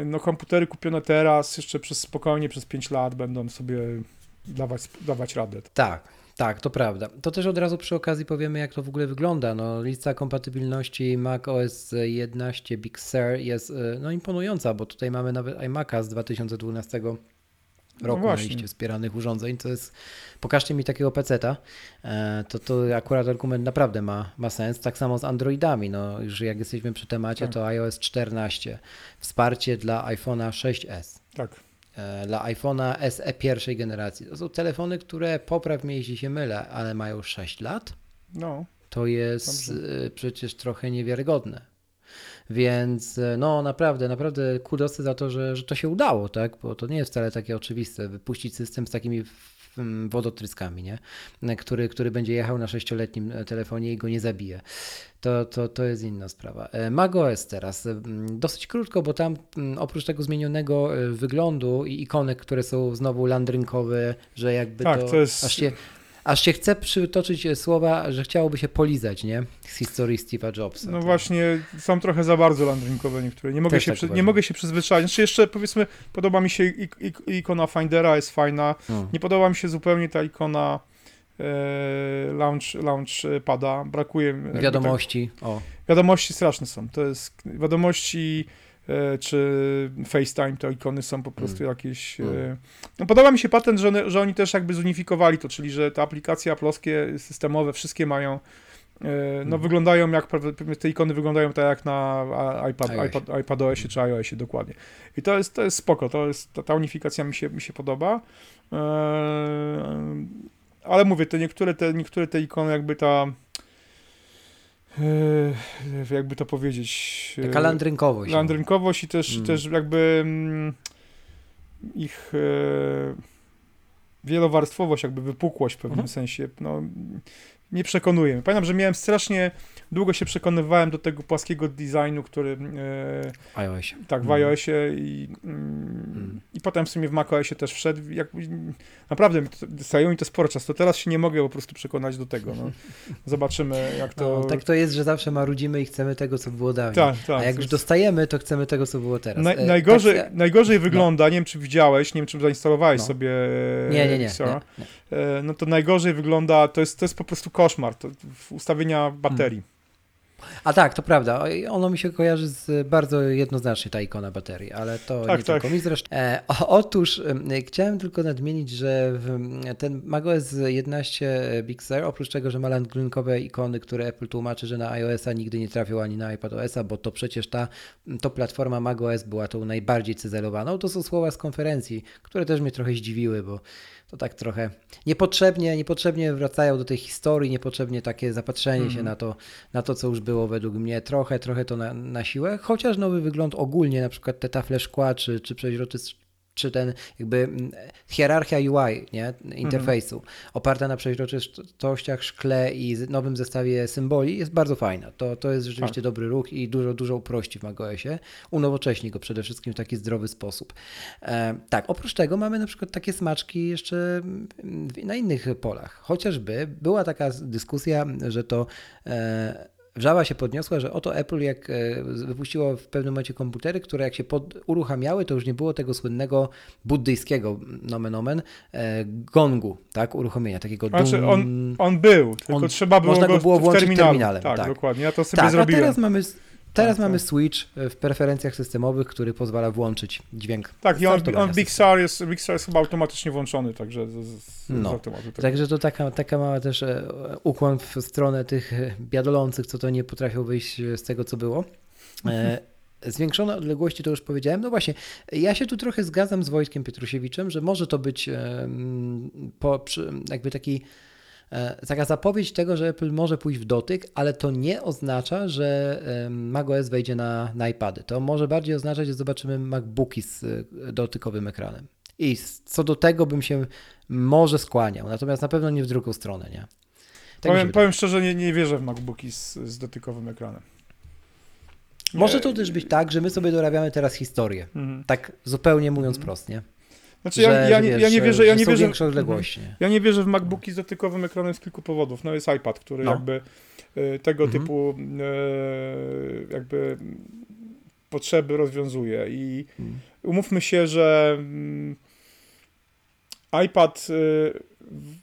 no, komputery kupione teraz, jeszcze przez spokojnie przez 5 lat będą sobie dawać, dawać radę. Tak, tak, to prawda. To też od razu przy okazji powiemy, jak to w ogóle wygląda. No, lista kompatybilności Mac OS 11 Big Sur jest e, no, imponująca, bo tutaj mamy nawet iMac'a z 2012 roku No na właśnie. liście wspieranych urządzeń. To jest, pokażcie mi takiego peceta, e, to, to akurat argument naprawdę ma, ma sens. Tak samo z Androidami. No, już jak jesteśmy przy temacie, Tak. to iOS 14, wsparcie dla iPhone'a 6s Tak. e, dla iPhone'a SE pierwszej generacji. To są telefony, które popraw mnie, jeśli się mylę, ale mają 6 lat. No, To jest Dobrze. e, przecież trochę niewiarygodne. Więc e, no naprawdę, naprawdę kudosy za to, że, że to się udało, tak? Bo to nie jest wcale takie oczywiste, wypuścić system z takimi w- m, wodotryskami, nie? E, Który, który będzie jechał na sześcioletnim e, telefonie i go nie zabije. To, to, to jest inna sprawa. MacOS teraz. e, m, Dosyć krótko, bo tam m, oprócz tego zmienionego wyglądu i ikonek, które są znowu landrynkowe, że jakby Tak, to, to jest- aż się Aż się chce przytoczyć e, słowa, że chciałoby się polizać, nie? Z historii Steve'a Jobsa. No To- właśnie, są trochę za bardzo landrynkowe niektóre. Nie mogę, Też się, tak przy, nie mogę się przyzwyczaić. Znaczy jeszcze powiedzmy, podoba mi się ik, ik, ikona Findera, jest fajna. No. Nie podoba mi się zupełnie ta ikona e, launch, launch pada. Brakuje Wiadomości. O, Tak, wiadomości straszne są. To jest wiadomości czy FaceTime, te ikony są po prostu jakieś... E, Mm. no podoba mi się patent, że, one, że oni też jakby zunifikowali to, czyli że te aplikacje aploskie, systemowe, wszystkie mają e, no Mm. wyglądają jak, te ikony wyglądają tak jak na iPad, iPad, iPadOSie czy iOSie, dokładnie. I to jest, to jest spoko, to jest, ta, ta unifikacja mi się, mi się podoba. E, ale mówię, te niektóre, te niektóre te ikony jakby ta e, jakby to powiedzieć e, taka landrynkowość. no. landrynkowość i też, Mm. też jakby mm, ich e, wielowarstwowość, jakby wypukłość w pewnym Mhm. sensie, no, nie przekonuje. Pamiętam, że miałem strasznie, długo się przekonywałem do tego płaskiego designu, który e, W iOSie. tak w Mhm. iOSie i, mm, Mm. i potem w sumie w macOSie też wszedł. Jak, naprawdę to- zajęło mi to sporo czasu. Teraz się nie mogę po prostu przekonać do tego. No. Zobaczymy, jak to... No, tak to jest, że zawsze marudzimy i chcemy tego, co było dawniej. tak, tak. A jak to już dostajemy, to chcemy tego, co było teraz. Naj, E, najgorzej, tak, najgorzej wygląda, nie wiem czy widziałeś, nie wiem czy zainstalowałeś No. sobie nie, nie, nie, Pixara. nie, nie. E, no to najgorzej wygląda, to jest, to jest po prostu koszmar, to ustawienia baterii. A tak, to prawda. Ono mi się kojarzy z bardzo jednoznacznie ta ikona baterii, ale to Tak, nie tak. tylko mi zresztą. E, o, otóż em, chciałem tylko nadmienić, że w, ten macOS 11 Big Sur, oprócz tego, że ma landrynkowe ikony, które Apple tłumaczy, że na iOS-a nigdy nie trafią ani na iPadOS-a, bo to przecież ta to platforma macOS była tą najbardziej cyzelowaną. To są słowa z konferencji, które też mnie trochę zdziwiły, bo to tak trochę niepotrzebnie, niepotrzebnie wracają do tej historii, niepotrzebnie takie zapatrzenie się Mhm. na to, na to, co już było według mnie, trochę, trochę to na, na siłę, chociaż nowy wygląd ogólnie, na przykład te tafle szkła, czy, czy przeźroczysty czy ten jakby hierarchia UI, nie, interfejsu, oparta na przeźroczystościach, szkle i nowym zestawie symboli jest bardzo fajna. To, to jest rzeczywiście Tak. dobry ruch i dużo, dużo uprości w macOSie. Unowocześni go przede wszystkim w taki zdrowy sposób. E, tak, oprócz tego mamy na przykład takie smaczki jeszcze mm, na innych polach. Chociażby była taka dyskusja, że to e, wrzawa się podniosła, że oto Apple jak e, wypuściło w pewnym momencie komputery, które jak się pod, uruchamiały, to już nie było tego słynnego buddyjskiego nomen omen e, gongu, tak, uruchomienia, takiego Znaczy dum. on, on był, tylko On- trzeba było można go, go było w włączyć terminalu. terminalem, Tak, tak. dokładnie, ja to sobie tak, a zrobiłem. teraz mamy Teraz Tak, mamy tak. switch w preferencjach systemowych, który pozwala włączyć dźwięk. Tak, i on, on Big jest, Big Sur jest chyba automatycznie włączony, także z, z, z No. automatu. Tak. Także to taka, taka mała też e, ukłon w stronę tych e, biadolących, co to nie potrafią wyjść z tego, co było. E, Zwiększone odległości to już powiedziałem. No właśnie, ja się tu trochę zgadzam z Wojtkiem Pietrusiewiczem, że może to być po, jakby taki e, taka zapowiedź tego, że Apple może pójść w dotyk, ale to nie oznacza, że macOS wejdzie na, na iPady. To może bardziej oznaczać, że zobaczymy MacBooki z e, dotykowym ekranem. I co do tego bym się może skłaniał, natomiast na pewno nie w drugą stronę, nie? Tak powiem, powiem szczerze, nie, nie wierzę w MacBooki z, z dotykowym ekranem. Może to też być tak, że my sobie dorabiamy teraz historię. Mhm. Tak zupełnie mówiąc prost, nie? Znaczy, ja, Że, ja, że nie, wiesz, ja nie wierzę, ja że nie są wierzę, większe odległości. nie? ja nie wierzę w MacBooki z dotykowym ekranem z kilku powodów. No jest iPad, który No. jakby e, tego Mhm. typu e, jakby potrzeby rozwiązuje i Mm. umówmy się, że mm, iPad w-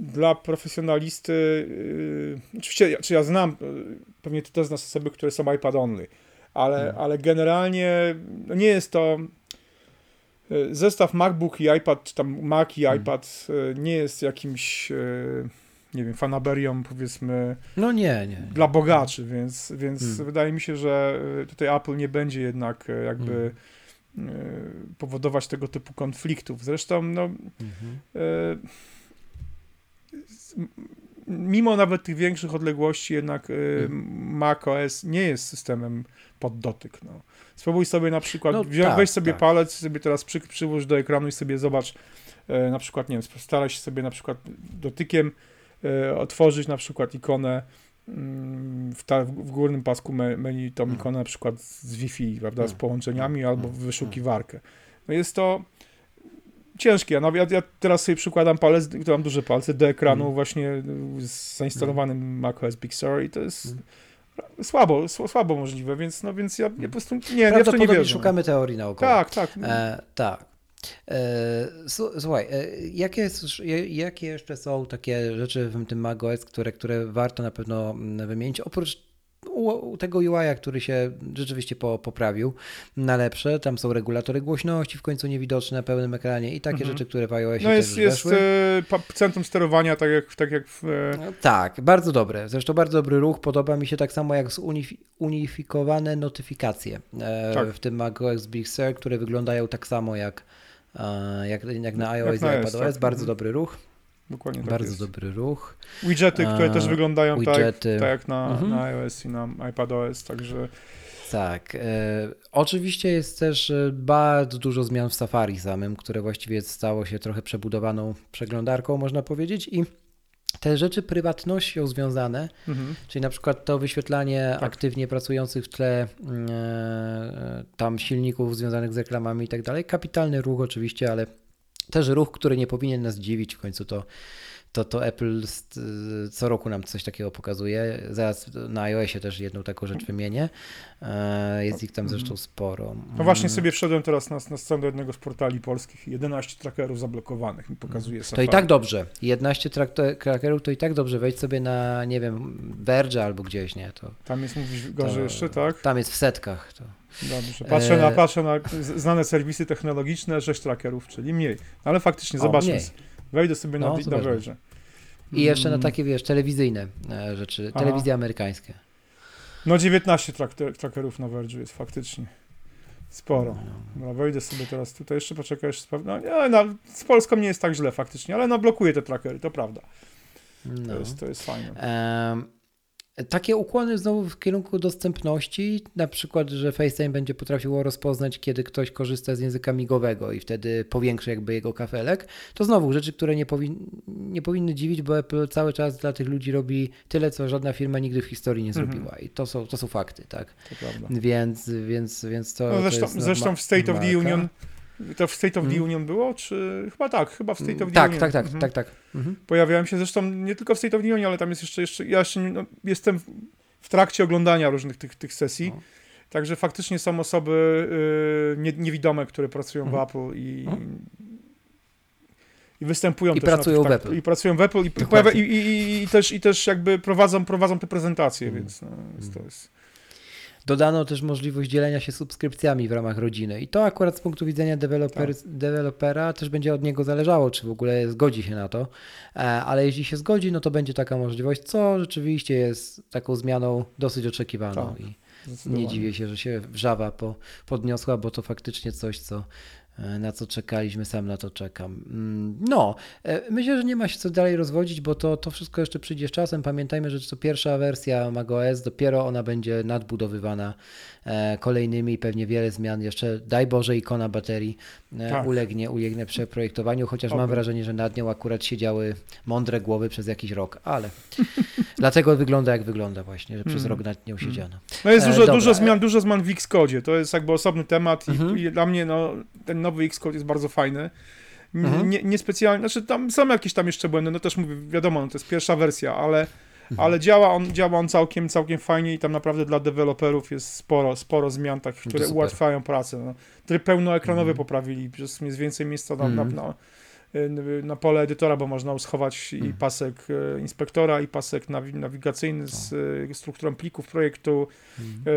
dla profesjonalisty, oczywiście, ja- czy ja znam, pewnie ty też znasz osoby, które są iPad only, ale, Mm. ale generalnie no nie jest to zestaw MacBook i iPad, czy tam Mac i Mm. iPad y, nie jest jakimś, y, nie wiem, fanaberią powiedzmy No nie, nie. dla bogaczy, więc, więc Mm. wydaje mi się, że tutaj Apple nie będzie jednak jakby Mm. y, powodować tego typu konfliktów. Zresztą, no, Mhm. Y, mimo nawet tych większych odległości, jednak y, Mm. macOS nie jest systemem pod dotyk. No. Spróbuj sobie na przykład, No wziąć, tak, weź sobie tak. palec, sobie teraz przy, przyłóż do ekranu i sobie zobacz, e, na przykład, nie wiem, staraj się sobie na przykład dotykiem e, otworzyć na przykład ikonę mm, w, ta, w górnym pasku me, menu, tą Mm. ikonę na przykład z Wi-Fi, prawda, z Mm. połączeniami albo wyszukiwarkę. No jest to ciężkie. No, ja, ja teraz sobie przykładam palec, to mam duże palce do ekranu Mm. właśnie y, z zainstalowanym macOS Big Sur i to jest Mm. słabo, sł- słabo możliwe, więc, no, więc ja, ja po prostu nie, ja w to nie wierzę. szukamy teorii naokoło. Tak, tak. E, tak. E, słuchaj, e, jakie, jakie jeszcze są takie rzeczy w tym macOS, które, które warto na pewno mm, wymienić, oprócz u, tego UI, który się rzeczywiście po, poprawił na lepsze, tam są regulatory głośności w końcu niewidoczne na pełnym ekranie i takie Mhm. rzeczy, które w iOSie No jest, jest e, centrum sterowania, tak jak, tak jak w... e, No, Tak, bardzo dobre. Zresztą bardzo dobry ruch. Podoba mi się tak samo jak zunifikowane notyfikacje e, Tak. w tym macOS Big Sur, które wyglądają tak samo jak, jak, jak na iOS na i iPadOS. tak. Bardzo Mhm. dobry ruch. Dokładnie tak bardzo jest. dobry ruch. Widgety, które też wyglądają tak, widgety. tak jak na, Mhm. na iOS i na iPadOS, także Tak. E, oczywiście jest też e, bardzo dużo zmian w Safari samym, które właściwie stało się trochę przebudowaną przeglądarką, można powiedzieć. I te rzeczy prywatnością związane, mhm. Czyli na przykład to wyświetlanie Tak. aktywnie pracujących w tle mm, e, tam silników związanych z reklamami i tak dalej. Kapitalny ruch oczywiście, ale też ruch, który nie powinien nas dziwić. W końcu to, to, to Apple co roku nam coś takiego pokazuje. Zaraz na iOSie też jedną taką rzecz wymienię. E, Jest ich tam Mhm. zresztą sporo. No właśnie Mm. sobie wszedłem teraz na, na stronę jednego z portali polskich 11 trackerów zablokowanych mi pokazuje To Safari. i tak dobrze. 11 trak- trackerów to i tak dobrze. Wejdź sobie na, nie wiem, Verge albo gdzieś, nie? To, Tam jest, mówisz, gorzej to, jeszcze, tak? Tam jest w setkach. To. Dobrze. Patrzę, na, E, patrzę na znane serwisy technologiczne, 6 trackerów, czyli mniej. Ale faktycznie, O, zobaczmy. mniej. Wejdę sobie na, No, na. Verge. I jeszcze na Mm, takie, wiesz, telewizyjne e, rzeczy, Aha. telewizje amerykańskie. No 19 trak- trackerów na Verge jest faktycznie. Sporo. No. Dobra, wejdę sobie teraz tutaj, jeszcze poczekaj, jeszcze. No, nie, no, z Polską nie jest tak źle faktycznie, ale no blokuje te trackery, to prawda. To, No. jest, to jest fajne. Em, takie ukłony znowu w kierunku dostępności, na przykład, że FaceTime będzie potrafiło rozpoznać, kiedy ktoś korzysta z języka migowego i wtedy powiększy jakby jego kafelek, to znowu rzeczy, które nie, powin nie powinny dziwić, bo Apple cały czas dla tych ludzi robi tyle, co żadna firma nigdy w historii nie Mhm. zrobiła i to są, to są fakty, tak? To prawda. Więc, więc, więc to, No, to zresztą, jest zresztą w State of the. Union, to w State of the Mhm. Union było, czy chyba tak, chyba w State of the tak, Union. tak, tak, Mhm. tak, tak. Mhm. Pojawiałem się zresztą nie tylko w State of the Union, ale tam jest jeszcze, jeszcze ja jeszcze no, jestem w, trakcie oglądania różnych tych, tych sesji. No. Także faktycznie są osoby y, nie, niewidome, które pracują Mhm. w Apple i, Mhm. i występują I też pracują tych, w tak, Apple. I pracują w Apple i, i, i, też, i też jakby prowadzą, prowadzą te prezentacje, Mhm. więc no, jest, to jest... Dodano też możliwość dzielenia się subskrypcjami w ramach rodziny. I to akurat z punktu widzenia deweloper, Tak. dewelopera też będzie od niego zależało, czy w ogóle zgodzi się na to. E, Ale jeśli się zgodzi, no to będzie taka możliwość, co rzeczywiście jest taką zmianą dosyć oczekiwaną. Tak. I nie dziwię się, że się wrzawa po, podniosła, bo to faktycznie coś, co na co czekaliśmy, sam na to czekam. Mm, No, e, myślę, że nie ma się co dalej rozwodzić, bo to, to wszystko jeszcze przyjdzie z czasem. Pamiętajmy, że to pierwsza wersja macOS, dopiero ona będzie nadbudowywana e, kolejnymi, pewnie wiele zmian. Jeszcze daj Boże ikona baterii e, Tak. ulegnie, ulegnie przeprojektowaniu, chociaż mam Oby. wrażenie, że nad nią akurat siedziały mądre głowy przez jakiś rok, ale dlatego wygląda jak wygląda właśnie, że przez Mm. rok nad nią siedziano. No jest E, dużo, dobra. dużo zmian, dużo zmian w Xcode. To jest jakby osobny temat i, Mhm. i dla mnie no, ten nowy Xcode jest bardzo fajny. Mhm. Nie, niespecjalnie, znaczy tam są jakieś tam jeszcze błędy, no też mówię, wiadomo, no, to jest pierwsza wersja, ale, Mhm. ale działa on, działa on całkiem, całkiem fajnie i tam naprawdę dla deweloperów jest sporo, sporo zmian, tak, które ułatwiają pracę. No. Tryb pełnoekranowy Mhm. poprawili, przez jest więcej miejsca na, na, Mhm. na, na pole edytora, bo można schować i Mhm. pasek e, inspektora, i pasek nawi- nawigacyjny z e, strukturą plików projektu. E,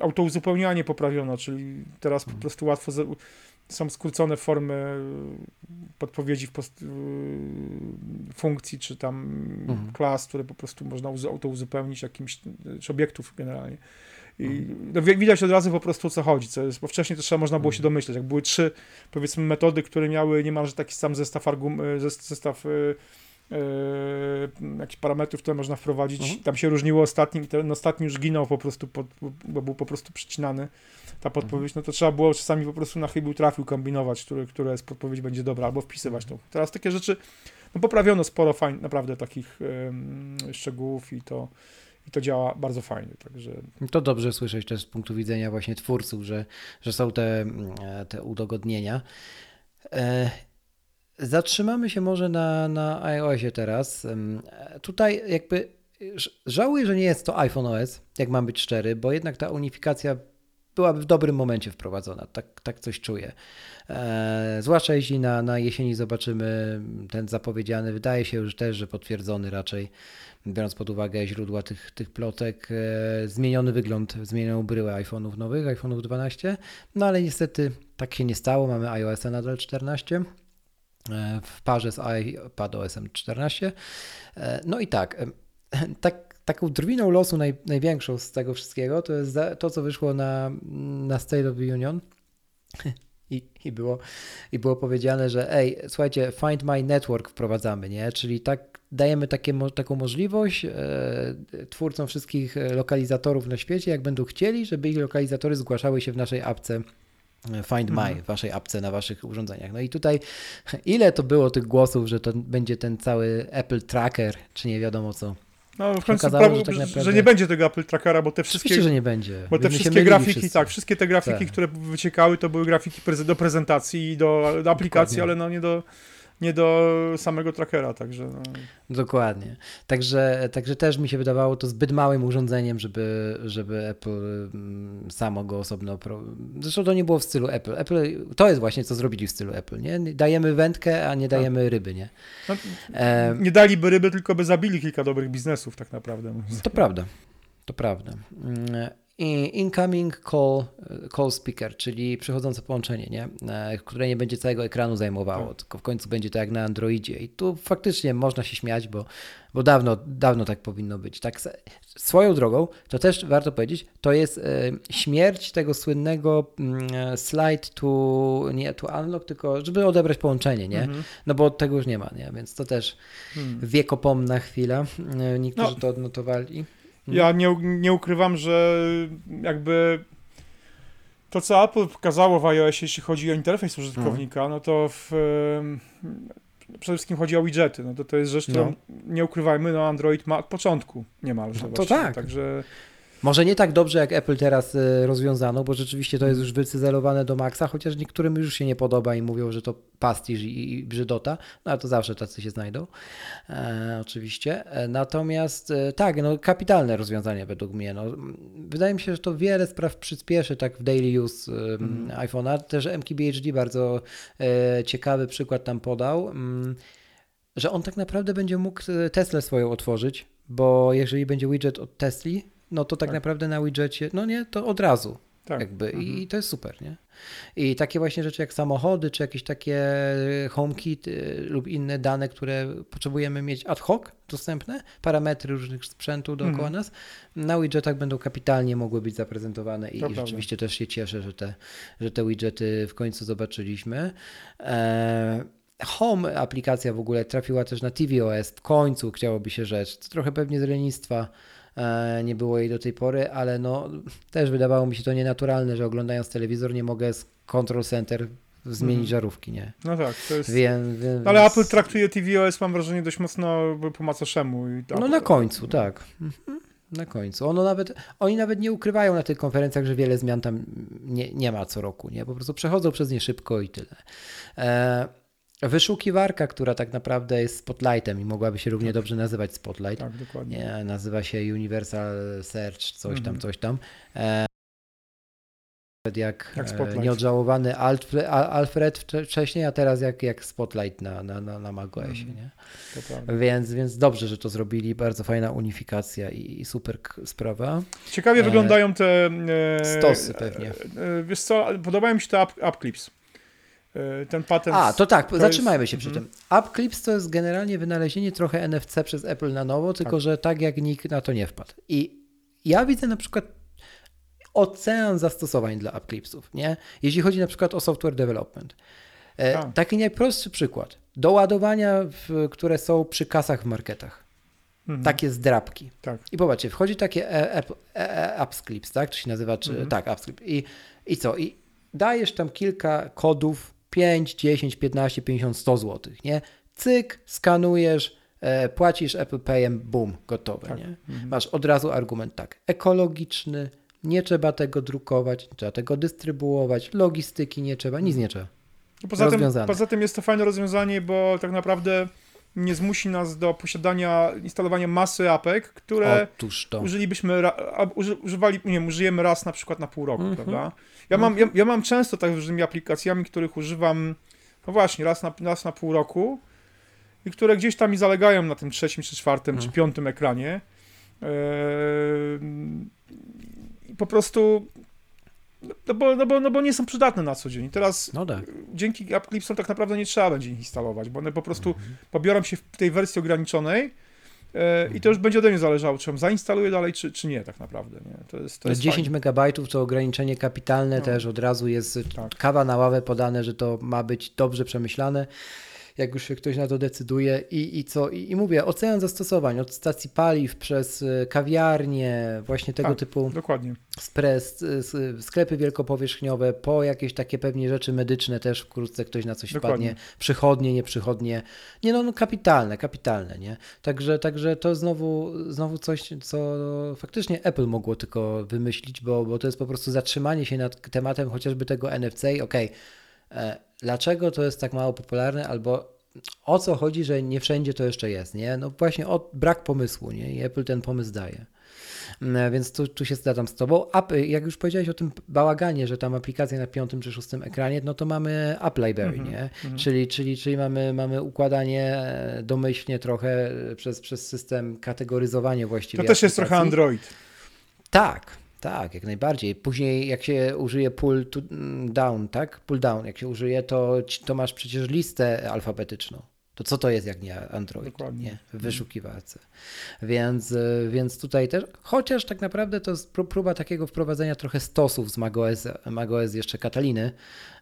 autouzupełnianie poprawiono, czyli teraz po prostu łatwo są skrócone formy podpowiedzi w post, funkcji, czy tam Mhm. klas, które po prostu można uzu- autouzupełnić jakimś, czy obiektów generalnie. I Mhm. no, wi- widać od razu po prostu o co chodzi, co jest, bo wcześniej to trzeba można było się Mhm. domyśleć. Jak były trzy, powiedzmy, metody, które miały niemalże taki sam zestaw, argum, e, zes- zestaw e, e, jakichś parametrów, które można wprowadzić. Mhm. Tam się różniło ostatnim i ten ostatni już ginął po prostu, pod, bo był po prostu przycinany ta podpowiedź, no to trzeba było czasami po prostu na chybił trafił kombinować, który, która z podpowiedź będzie dobra, albo wpisywać tą. Teraz takie rzeczy, no poprawiono sporo fajn, naprawdę takich szczegółów i to, i to działa bardzo fajnie, także To dobrze słyszeć też z punktu widzenia właśnie twórców, że, że są te, mm, e, te udogodnienia. E, Zatrzymamy się może na, na iOSie teraz. Tutaj jakby żałuję, że nie jest to iPhone OS, jak mam być szczery, bo jednak ta unifikacja byłaby w dobrym momencie wprowadzona, tak, tak coś czuję. E, zwłaszcza jeśli na, na jesieni zobaczymy ten zapowiedziany, wydaje się już też, że potwierdzony raczej, biorąc pod uwagę źródła tych, tych plotek, e, zmieniony wygląd, zmienioną bryłę iPhone'ów nowych, iPhone'ów 12, no ale niestety tak się nie stało, mamy iOS nadal 14 e, w parze z iPadOS 14. E, No i tak, tak taką drwiną losu naj, największą z tego wszystkiego to jest to, co wyszło na, na State of the Union. I, i, było, I było powiedziane, że ej, słuchajcie, Find My Network wprowadzamy, nie? Czyli tak dajemy takie, taką możliwość e, twórcom wszystkich lokalizatorów na świecie, jak będą chcieli, żeby ich lokalizatory zgłaszały się w naszej apce e, Find My, Mhm. w waszej apce na waszych urządzeniach. No i tutaj ile to było tych głosów, że to będzie ten cały Apple Tracker, czy nie wiadomo co. no w końcu okazało, że tak że, naprawdę- nie będzie tego Apple Trackera, bo te Oczywiście, wszystkie, że nie będzie. bo te wszystkie grafiki, wszyscy. tak, wszystkie te grafiki, Tak. które wyciekały, to były grafiki do prezentacji i do, do aplikacji, Dokładnie. ale no nie do, nie do samego trackera, także no. Dokładnie. Także, także też mi się wydawało to zbyt małym urządzeniem, żeby, żeby Apple mm, samo go osobno. Pro... Zresztą to nie było w stylu Apple. Apple. To jest właśnie co zrobili w stylu Apple. Nie? Dajemy wędkę, a nie dajemy ryby. Nie? no nie daliby ryby, tylko by zabili kilka dobrych biznesów tak naprawdę. to prawda. To prawda. Incoming call, call speaker, czyli przychodzące połączenie, nie? E, które nie będzie całego ekranu zajmowało, Tak. tylko w końcu będzie to jak na Androidzie. I tu faktycznie można się śmiać, bo, bo dawno, dawno tak powinno być. Tak swoją drogą, to też warto powiedzieć, to jest e, śmierć tego słynnego mm, e, slide to, nie to unlock, tylko żeby odebrać połączenie, nie? Mhm. No bo tego już nie ma, nie? Więc to też Hmm. wiekopomna chwila. E, Niektórzy No. to odnotowali. Ja nie, nie ukrywam, że jakby to, co Apple pokazało w iOSie, jeśli chodzi o interfejs użytkownika, no to w, przede wszystkim chodzi o widgety. No to to jest rzecz, którą No. nie ukrywajmy, no Android ma od początku niemalże. No to tak. Także Może nie tak dobrze jak Apple teraz e, rozwiązano, bo rzeczywiście to jest już wycyzelowane do maksa, chociaż niektórym już się nie podoba i mówią, że to pastisz i, i brzydota, no ale to zawsze tacy się znajdą, e, oczywiście. E, Natomiast e, tak, no kapitalne rozwiązanie według mnie. No, Mm, wydaje mi się, że to wiele spraw przyspieszy tak w daily use Mhm. iPhone'a. Też MKBHD bardzo e, ciekawy przykład tam podał, mm, że on tak naprawdę będzie mógł Teslę swoją otworzyć, bo jeżeli będzie widget od Tesli, no to tak, Tak. naprawdę na widgetie, no nie, to od razu. Tak. Jakby, Mhm. I to jest super, nie? I takie właśnie rzeczy jak samochody, czy jakieś takie HomeKit y, lub inne dane, które potrzebujemy mieć ad hoc dostępne, parametry różnych sprzętu dookoła Mhm. nas, na widgetach będą kapitalnie mogły być zaprezentowane i, i rzeczywiście też się cieszę, że te, że te widgety w końcu zobaczyliśmy. E, Home aplikacja w ogóle trafiła też na tvOS, w końcu chciałoby się rzecz. To trochę pewnie z lenistwa e, nie było jej do tej pory, ale no też wydawało mi się to nienaturalne, że oglądając telewizor nie mogę z Control Center zmienić Mhm. żarówki, nie? No tak, to jest... Więc, więc, Ale Apple traktuje tvOS, mam wrażenie, dość mocno po macoszemu. i No Apple- na końcu, tak. Mhm. Na końcu. Ono nawet, oni nawet nie ukrywają na tych konferencjach, że wiele zmian tam nie, nie ma co roku, nie? Po prostu przechodzą przez nie szybko i tyle. E, wyszukiwarka, która tak naprawdę jest spotlightem i mogłaby się równie dobrze nazywać spotlight. Tak, dokładnie. Nie, nazywa się Universal Search, coś tam, Mhm. coś tam. E, jak, Jak Spotlight. nieodżałowany Alfred, Alfred wcze- wcześniej, a teraz jak, jak Spotlight na, na, na, na macOSie, Mhm. nie? Więc, więc dobrze, że to zrobili. Bardzo fajna unifikacja i, i super sprawa. Ciekawie E, wyglądają te... E, stosy pewnie. E, wiesz co, podobają mi się te up, up clips. E, ten patent... A, to tak, to zatrzymajmy jest- się przy mhm. tym. AppClips to jest generalnie wynalezienie trochę NFC przez Apple na nowo, tylko Tak. że tak jak nikt na to nie wpadł. I ja widzę na przykład ocean zastosowań dla AppClipsów, nie? Jeśli chodzi na przykład o software development. E, Tak. Taki najprostszy przykład. Do ładowania, w, które są przy kasach w marketach. Mhm. Takie zdrabki. Tak. I popatrzcie, wchodzi takie e, app, e, e, AppsClips, tak? To się nazywa, czy, Mhm. tak, AppsClip. I, I co? I dajesz tam kilka kodów, 5, 10, 15, 50, 100 zł, nie? Cyk, skanujesz, e, płacisz Apple Payem, boom, gotowe, Tak. nie? Mhm. Masz od razu argument tak, ekologiczny, nie trzeba tego drukować, nie trzeba tego dystrybuować, logistyki nie trzeba, nic nie trzeba. No Poza tym, poza tym jest to fajne rozwiązanie, bo tak naprawdę nie zmusi nas do posiadania, instalowania masy apek, które użylibyśmy, uży, używali, nie wiem, użyjemy raz na przykład na pół roku, Mhm. prawda? Ja mam, ja, ja mam często tak z różnymi aplikacjami, których używam, no właśnie, raz na, raz na pół roku i które gdzieś tam mi zalegają na tym trzecim, czy czwartym, Mhm. czy piątym ekranie. I po prostu, no bo, no, bo, no bo nie są przydatne na co dzień. Teraz No tak. dzięki AppClipsom tak naprawdę nie trzeba będzie ich instalować, bo one po prostu Mhm. pobiorą się w tej wersji ograniczonej e, i to już będzie ode mnie zależało, czy ją zainstaluję dalej, czy, czy nie tak naprawdę. Nie? To jest, to jest 10 fajne. megabajtów to ograniczenie kapitalne No. też od razu jest Tak. kawa na ławę podane, że to ma być dobrze przemyślane. Jak już się ktoś na to decyduje i, i co? I, I mówię, ocean zastosowań od stacji paliw przez y, kawiarnie, właśnie tego Tak. typu Dokładnie. spres, y, s- sklepy wielkopowierzchniowe, po jakieś takie pewnie rzeczy medyczne też wkrótce ktoś na coś Dokładnie. wpadnie, przychodnie, nieprzychodnie. Nie no, no kapitalne, kapitalne, nie? Także, także to znowu, znowu coś, co faktycznie Apple mogło tylko wymyślić, bo, bo to jest po prostu zatrzymanie się nad tematem chociażby tego NFC i okej, e, dlaczego to jest tak mało popularne, albo o co chodzi, że nie wszędzie to jeszcze jest, nie? No właśnie o brak pomysłu, nie? I Apple ten pomysł daje. Mm, Więc tu, tu się zgadzam z Tobą. App, jak już powiedziałeś o tym bałaganie, że tam aplikacja na piątym czy szóstym ekranie, no to mamy App Library, Mhm, nie? mhm. Czyli, czyli, czyli mamy, mamy układanie e, domyślnie trochę e, przez, przez system kategoryzowanie właściwie. To też jest trochę aplikacji. Android. Tak, tak, jak najbardziej. Później jak się użyje pull to down, tak? Pull down, jak się użyje, to, to masz przecież listę alfabetyczną. To co to jest jak nie Android? Dokładnie. Nie, w wyszukiwarce. Więc, więc tutaj też, chociaż tak naprawdę to jest pró- próba takiego wprowadzenia trochę stosów z macOS, macOS jeszcze Kataliny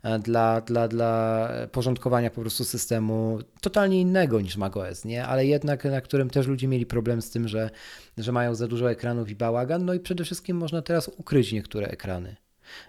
e, dla, dla, dla porządkowania po prostu systemu totalnie innego niż macOS, nie? Ale jednak na którym też ludzie mieli problem z tym, że, że mają za dużo ekranów i bałagan, no i przede wszystkim można teraz ukryć niektóre ekrany.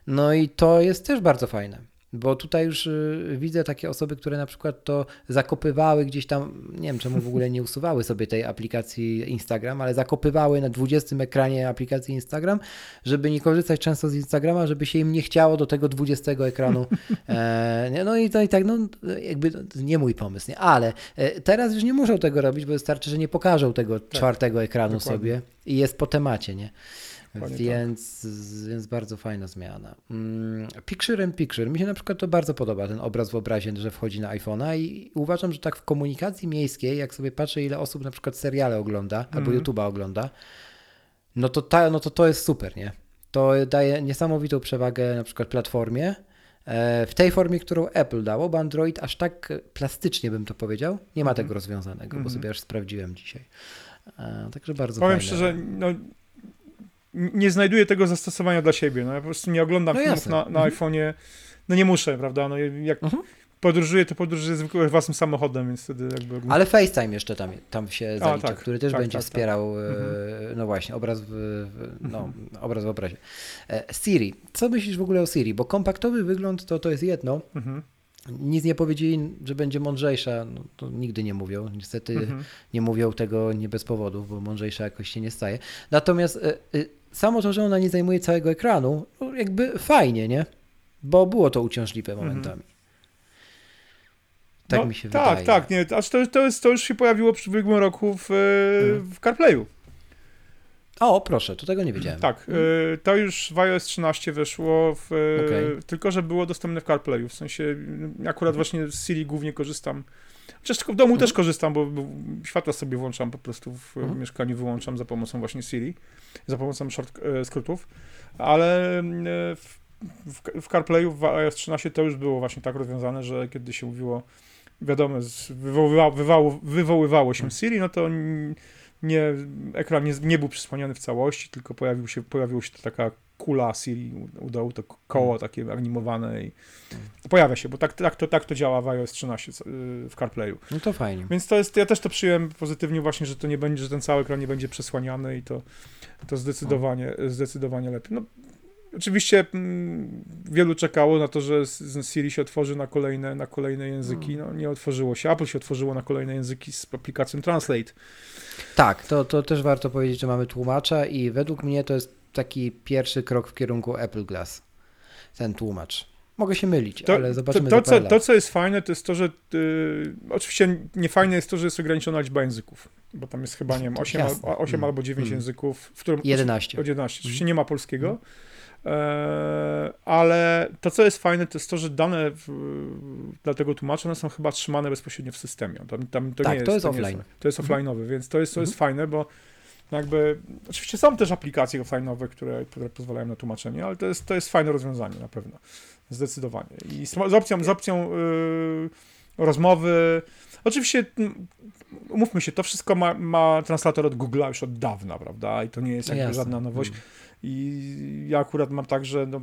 No i to jest też bardzo fajne. Bo tutaj już y, widzę takie osoby, które na przykład to zakopywały gdzieś tam, nie wiem czemu w ogóle nie usuwały sobie tej aplikacji Instagram, ale zakopywały na 20 ekranie aplikacji Instagram, żeby nie korzystać często z Instagrama, żeby się im nie chciało do tego 20 ekranu. E, no i to i tak, no jakby nie mój pomysł, nie? Ale e, teraz już nie muszą tego robić, bo wystarczy, że nie pokażą tego czwartego ekranu dokładnie. sobie i jest po temacie, nie? Dokładnie Więc, więc bardzo fajna zmiana. Mm, Picture in Picture. Mi się na przykład to bardzo podoba, ten obraz w obrazie, że wchodzi na iPhone'a i uważam, że tak w komunikacji miejskiej, jak sobie patrzę, ile osób na przykład seriale ogląda albo Mhm. YouTube'a ogląda, no to, ta, no to to jest super, nie? to daje niesamowitą przewagę na przykład platformie, e, w tej formie, którą Apple dało, bo Android aż tak plastycznie bym to powiedział, nie ma tego rozwiązanego, bo Mhm. sobie aż sprawdziłem dzisiaj. E, Także bardzo Powiem fajne. szczerze, no, nie znajduję tego zastosowania dla siebie. No, ja po prostu nie oglądam No filmów na, na Mhm. iPhone'ie. No nie muszę, prawda? No, jak Mhm. podróżuję, to podróżuję zwykle własnym samochodem, więc wtedy jakby... Ale FaceTime jeszcze tam, tam się zalicza, tak, który też tak, będzie tak, tak. wspierał, e, Mhm. no właśnie, obraz w, no, obraz w obrazie. E, Siri. Co myślisz w ogóle o Siri? Bo kompaktowy wygląd to, to jest jedno. Mhm, Nic nie powiedzieli, że będzie mądrzejsza. No, to nigdy nie mówią. Niestety mhm. nie mówią tego nie bez powodu, bo mądrzejsza jakoś się nie staje. Natomiast e, e, samo to, że ona nie zajmuje całego ekranu, no jakby fajnie, nie? Bo było to uciążliwe Mhm. momentami. Tak No, mi się tak, wydaje. Tak, nie, aż to, to, jest, to już się pojawiło przy ubiegłym roku w, e, Mhm. w CarPlayu. O, proszę, to tego nie wiedziałem. Tak, e, to już w iOS 13 weszło, w, e, Okej. tylko że było dostępne w CarPlayu, w sensie akurat właśnie z Siri głównie korzystam, chociaż tylko w domu Mhm. też korzystam, bo, bo światła sobie włączam po prostu w Mhm. mieszkaniu, wyłączam za pomocą właśnie Siri, za pomocą short, e, skrótów, ale m, e, w, w, w CarPlayu w iOS 13 to już było właśnie tak rozwiązane, że kiedy się mówiło, wiadomo, z- wywoływało, się Mhm. Siri, no to nie, ekran nie, nie był przysłaniany w całości, tylko pojawił się, pojawiła się to taka kula Siri u, u dołu, to koło takie animowane i pojawia się, bo tak, tak, to, tak to działa w iOS 13 c- y, w CarPlayu. No to fajnie. Więc to jest, ja też to przyjąłem pozytywnie właśnie, że to nie będzie, że ten cały ekran nie będzie przesłaniany i to, to zdecydowanie, zdecydowanie lepiej. No, oczywiście mm, wielu czekało na to, że Siri się otworzy na kolejne, na kolejne języki. No, nie otworzyło się. Apple się otworzyło na kolejne języki z aplikacją Translate. Tak, to, to też warto powiedzieć, że mamy tłumacza i według mnie to jest taki pierwszy krok w kierunku Apple Glass. Ten tłumacz. Mogę się mylić, To, ale zobaczymy to, to, co, to, co jest fajne, to jest to, że y, oczywiście niefajne jest to, że jest ograniczona liczba języków, bo tam jest chyba, nie wiem, To 8, jasne. al, 8 Mm. albo 9 Mm. języków, w którym 11. Od 11. Mhm. Oczywiście nie ma polskiego. E, ale to, co jest fajne, to jest to, że dane w, dla tego tłumacza one są chyba trzymane bezpośrednio w systemie. Tam, tam to Tak, nie jest, to jest offline. to jest Mhm. offline'owy, więc to jest, to jest fajne, bo jakby, oczywiście są też aplikacje offline'owe, które, które pozwalają na tłumaczenie, ale to jest, to jest fajne rozwiązanie na pewno. Zdecydowanie. I z, z opcją, z opcją y, rozmowy. Oczywiście, umówmy się, to wszystko ma, ma translator od Google'a już od dawna, prawda? I to nie jest jakby jasne. żadna nowość. Mm. I ja akurat mam tak, że no,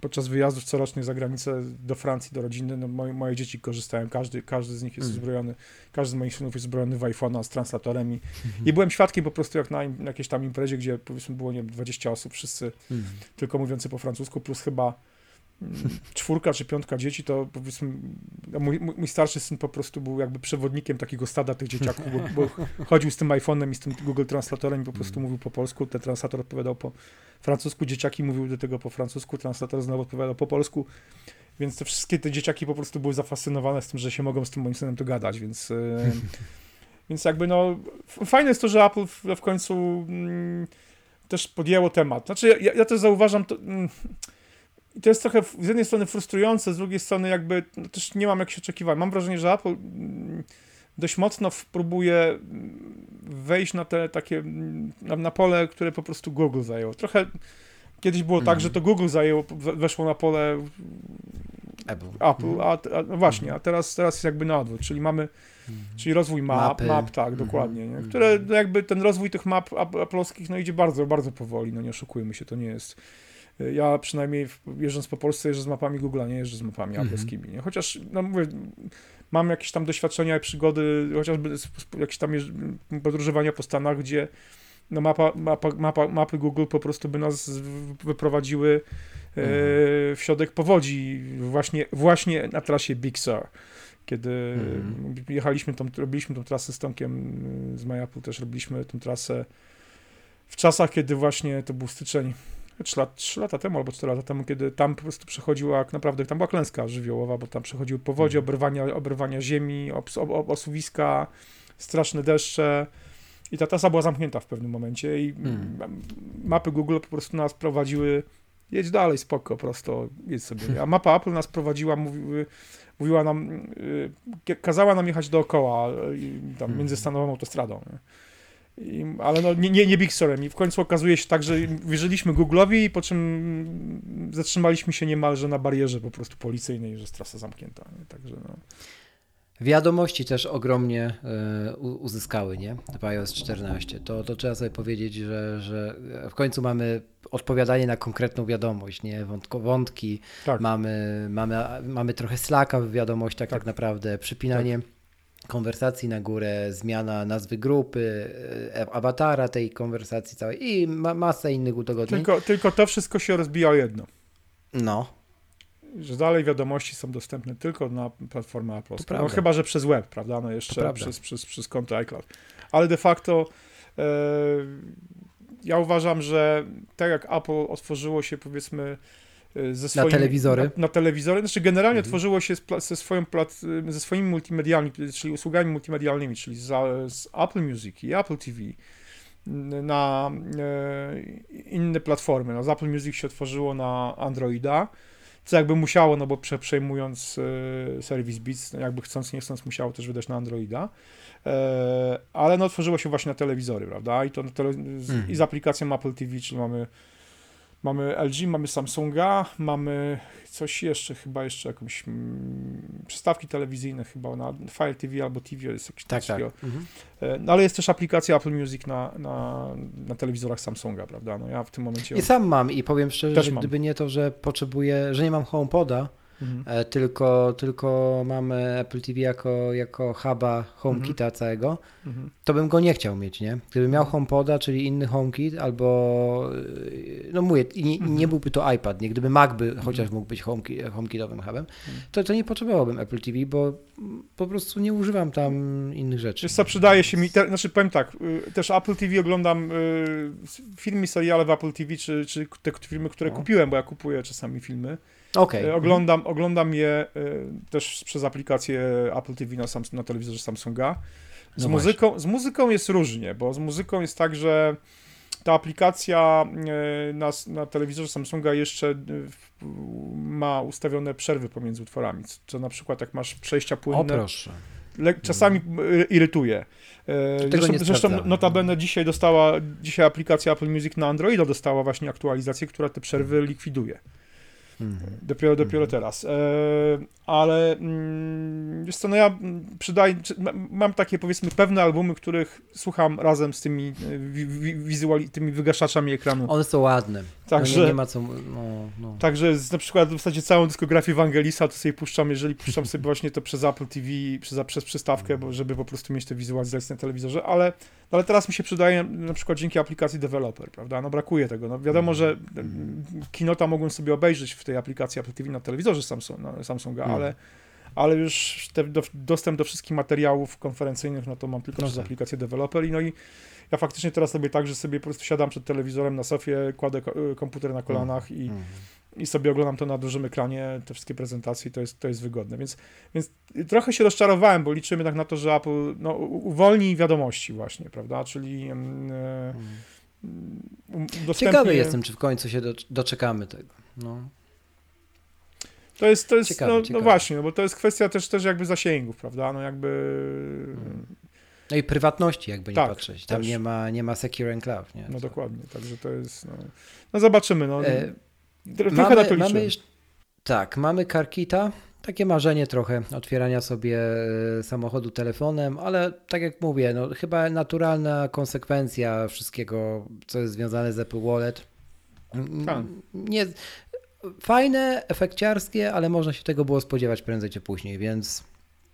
podczas wyjazdów corocznych za granicę do Francji, do rodziny, no, moje, moje dzieci korzystają, każdy, każdy z nich jest Mm. uzbrojony, każdy z moich synów jest uzbrojony w iPhone'a z translatorem i, Mhm. i byłem świadkiem po prostu jak na, na jakiejś tam imprezie, gdzie powiedzmy było, nie wiem, 20 osób, wszyscy Mm. tylko mówiący po francusku, plus chyba mm, czwórka czy piątka dzieci, to powiedzmy, a mój, mój starszy syn po prostu był jakby przewodnikiem takiego stada tych dzieciaków, bo, bo chodził z tym iPhone'em i z tym Google Translatorem i po prostu mówił po polsku, ten translator odpowiadał po francusku, dzieciaki mówiły do tego po francusku, translator znowu odpowiadał po polsku, więc te wszystkie te dzieciaki po prostu były zafascynowane z tym, że się mogą z tym moim synem dogadać, więc... e, Więc jakby no, fajne jest to, że Apple w, w końcu mm, też podjęło temat. Znaczy ja, ja też zauważam, to, mm, i to jest trochę z jednej strony frustrujące, z drugiej strony jakby no, też nie mam jakichś oczekiwań. Mam wrażenie, że Apple mm, dość mocno próbuje mm, wejść na te takie, mm, na, na pole, które po prostu Google zajęło. Trochę kiedyś było tak, Mhm. że to Google zajęło, we- weszło na pole Apple. Apple, Mhm. a, a no właśnie, a teraz, teraz jest jakby na odwrót, czyli mamy Mhm. Czyli rozwój map, Mapy. map tak, Mhm. dokładnie. Nie? Mhm. Które no jakby ten rozwój tych map ap- aplowskich no idzie bardzo, bardzo powoli, no nie oszukujmy się, to nie jest. Ja przynajmniej jeżdżąc po Polsce jeżdżę z mapami Google'a, nie jeżdżę z mapami Mhm. aplowskimi, nie? Chociaż, no mówię, mam jakieś tam doświadczenia i przygody, chociażby jakieś tam podróżowania po Stanach, gdzie no mapa, mapa, mapa, mapy Google po prostu by nas wyprowadziły e, Mhm. w środek powodzi, właśnie, właśnie na trasie Big Sur. Kiedy Mhm. jechaliśmy tą, robiliśmy tą trasę z Tomkiem z MyApple, też robiliśmy tą trasę w czasach, kiedy właśnie to był styczeń, 3, lat, 3 lata temu albo 4 lata temu, kiedy tam po prostu przechodziła, jak naprawdę, tam była klęska żywiołowa, bo tam przechodziły powodzie, Mhm. oberwania, oberwania ziemi, obs, ob, ob, osuwiska, straszne deszcze i ta trasa była zamknięta w pewnym momencie i Mhm. m- mapy Google po prostu nas prowadziły jedź dalej, spoko, prosto, jedź sobie. A mapa Apple nas prowadziła, mówiły, mówiła nam, y, kazała nam jechać dookoła, y, tam Mhm. międzystanową autostradą. Nie? I, ale no, nie, nie, nie Big Storem. I w końcu okazuje się tak, że wierzyliśmy Google'owi, po czym zatrzymaliśmy się niemalże na barierze po prostu policyjnej, że jest trasa zamknięta. Nie? Także no. Wiadomości też ogromnie y, uzyskały, nie? W iOS 14. To, to trzeba sobie powiedzieć, że, że w końcu mamy odpowiadanie na konkretną wiadomość, nie? Wątko, wątki, tak. mamy, mamy, mamy trochę slacka w wiadomościach tak, tak naprawdę, przypinanie tak. Konwersacji na górę, zmiana nazwy grupy, e, awatara tej konwersacji całej i ma, masa innych udogodnień. Tylko, tylko to wszystko się rozbija o jedno. No że dalej wiadomości są dostępne tylko na platformę Apple. No, chyba, że przez web, prawda? No jeszcze przez, przez, przez konto iCloud. Ale de facto e, ja uważam, że tak jak Apple otworzyło się powiedzmy e, ze swoim, na telewizory. Na, na telewizory, znaczy generalnie mhm. tworzyło się ze, swoją plat, ze swoimi multimedialnymi, czyli usługami multimedialnymi, czyli z, z Apple Music i Apple TV na e, inne platformy. No, z Apple Music się otworzyło na Androida, co jakby musiało, no bo prze, przejmując y, serwis Beats, no jakby chcąc, nie chcąc, musiało też wydać na Androida, e, ale no otworzyło się właśnie na telewizory, prawda, i to tele, z, mm. i z aplikacją Apple TV, czyli mamy Mamy LG, mamy Samsunga, mamy coś jeszcze, chyba jeszcze jakąś mm, przystawki telewizyjne, chyba na Fire TV albo TV jest jakiś tak, tak. Mhm. E, no ale jest też aplikacja Apple Music na, na, na telewizorach Samsunga, prawda? No ja w tym momencie... I sam mam i powiem szczerze, że mam. gdyby nie to, że potrzebuję, że nie mam HomePoda, Mhm. E, tylko, tylko mamy Apple TV jako, jako huba HomeKita mhm. całego, mhm. to bym go nie chciał mieć, nie? Gdybym miał HomePoda, czyli inny HomeKit, albo no mówię, nie, nie mhm. byłby to iPad, nie? Gdyby Mac by mhm. chociaż mógł być HomeKit, HomeKitowym hubem, mhm. to, to nie potrzebowałbym Apple TV, bo po prostu nie używam tam innych rzeczy. Wiesz co, przydaje się mi, te, znaczy powiem tak, y, też Apple TV oglądam y, filmy, seriale w Apple TV, czy, czy te filmy, które no. kupiłem, bo ja kupuję czasami filmy, Okay. E, oglądam, oglądam je e, też przez aplikację Apple TV na, na telewizorze Samsunga. Z, no muzyką, z muzyką jest różnie, bo z muzyką jest tak, że ta aplikacja e, na, na telewizorze Samsunga jeszcze ma ustawione przerwy pomiędzy utworami, co na przykład jak masz przejścia płynne, o, proszę. czasami irytuje. Zresztą, zresztą notabene dzisiaj dostała, dzisiaj aplikacja Apple Music na Androida dostała właśnie aktualizację, która te przerwy likwiduje. Mhm. Dopiero, dopiero mhm. teraz. E, ale mm, wiesz co, no ja przydaję, mam takie powiedzmy pewne albumy, których słucham razem z tymi e, wizuali, tymi wygaszaczami ekranu. One są ładne. Także, no nie, nie, ma co, no, no. Także na przykład w zasadzie całą dyskografię Ewangelisa to sobie puszczam, jeżeli puszczam sobie właśnie to przez Apple TV, przez, przez przystawkę, bo żeby po prostu mieć te wizualizacje na telewizorze, ale, ale teraz mi się przydaje na przykład dzięki aplikacji Developer, prawda? No brakuje tego. No wiadomo, że kinota mogłem sobie obejrzeć w tej aplikacji Apple TV na telewizorze Samsung, na Samsunga, mhm. ale ale już te, do, dostęp do wszystkich materiałów konferencyjnych, no to mam tylko no przez tak. aplikację Developer i no i ja faktycznie teraz robię tak, że sobie po prostu siadam przed telewizorem na sofie, kładę y, komputer na kolanach i, mm. i sobie oglądam to na dużym ekranie, te wszystkie prezentacje to jest, to jest wygodne. Więc, więc trochę się rozczarowałem, bo liczymy tak na to, że Apple no, uwolni wiadomości właśnie, prawda, czyli mm. udostępni... Ciekawy jestem, czy w końcu się doczekamy tego. No. To jest, to jest ciekawe, no, no ciekawe. no, właśnie, no bo to jest kwestia też, też jakby zasięgów, prawda, no jakby... Hmm. No i prywatności, jakby nie tak, patrzeć. Tam nie ma, nie ma Secure Enclave, nie? No dokładnie, także to jest, no, no zobaczymy, no. E, trochę mamy, na to mamy jeszcze, Tak, mamy Karkita, takie marzenie trochę otwierania sobie e, samochodu telefonem, ale tak jak mówię, no chyba naturalna konsekwencja wszystkiego, co jest związane z Apple Wallet. Tak. Nie, fajne, efekciarskie, ale można się tego było spodziewać prędzej czy później, więc...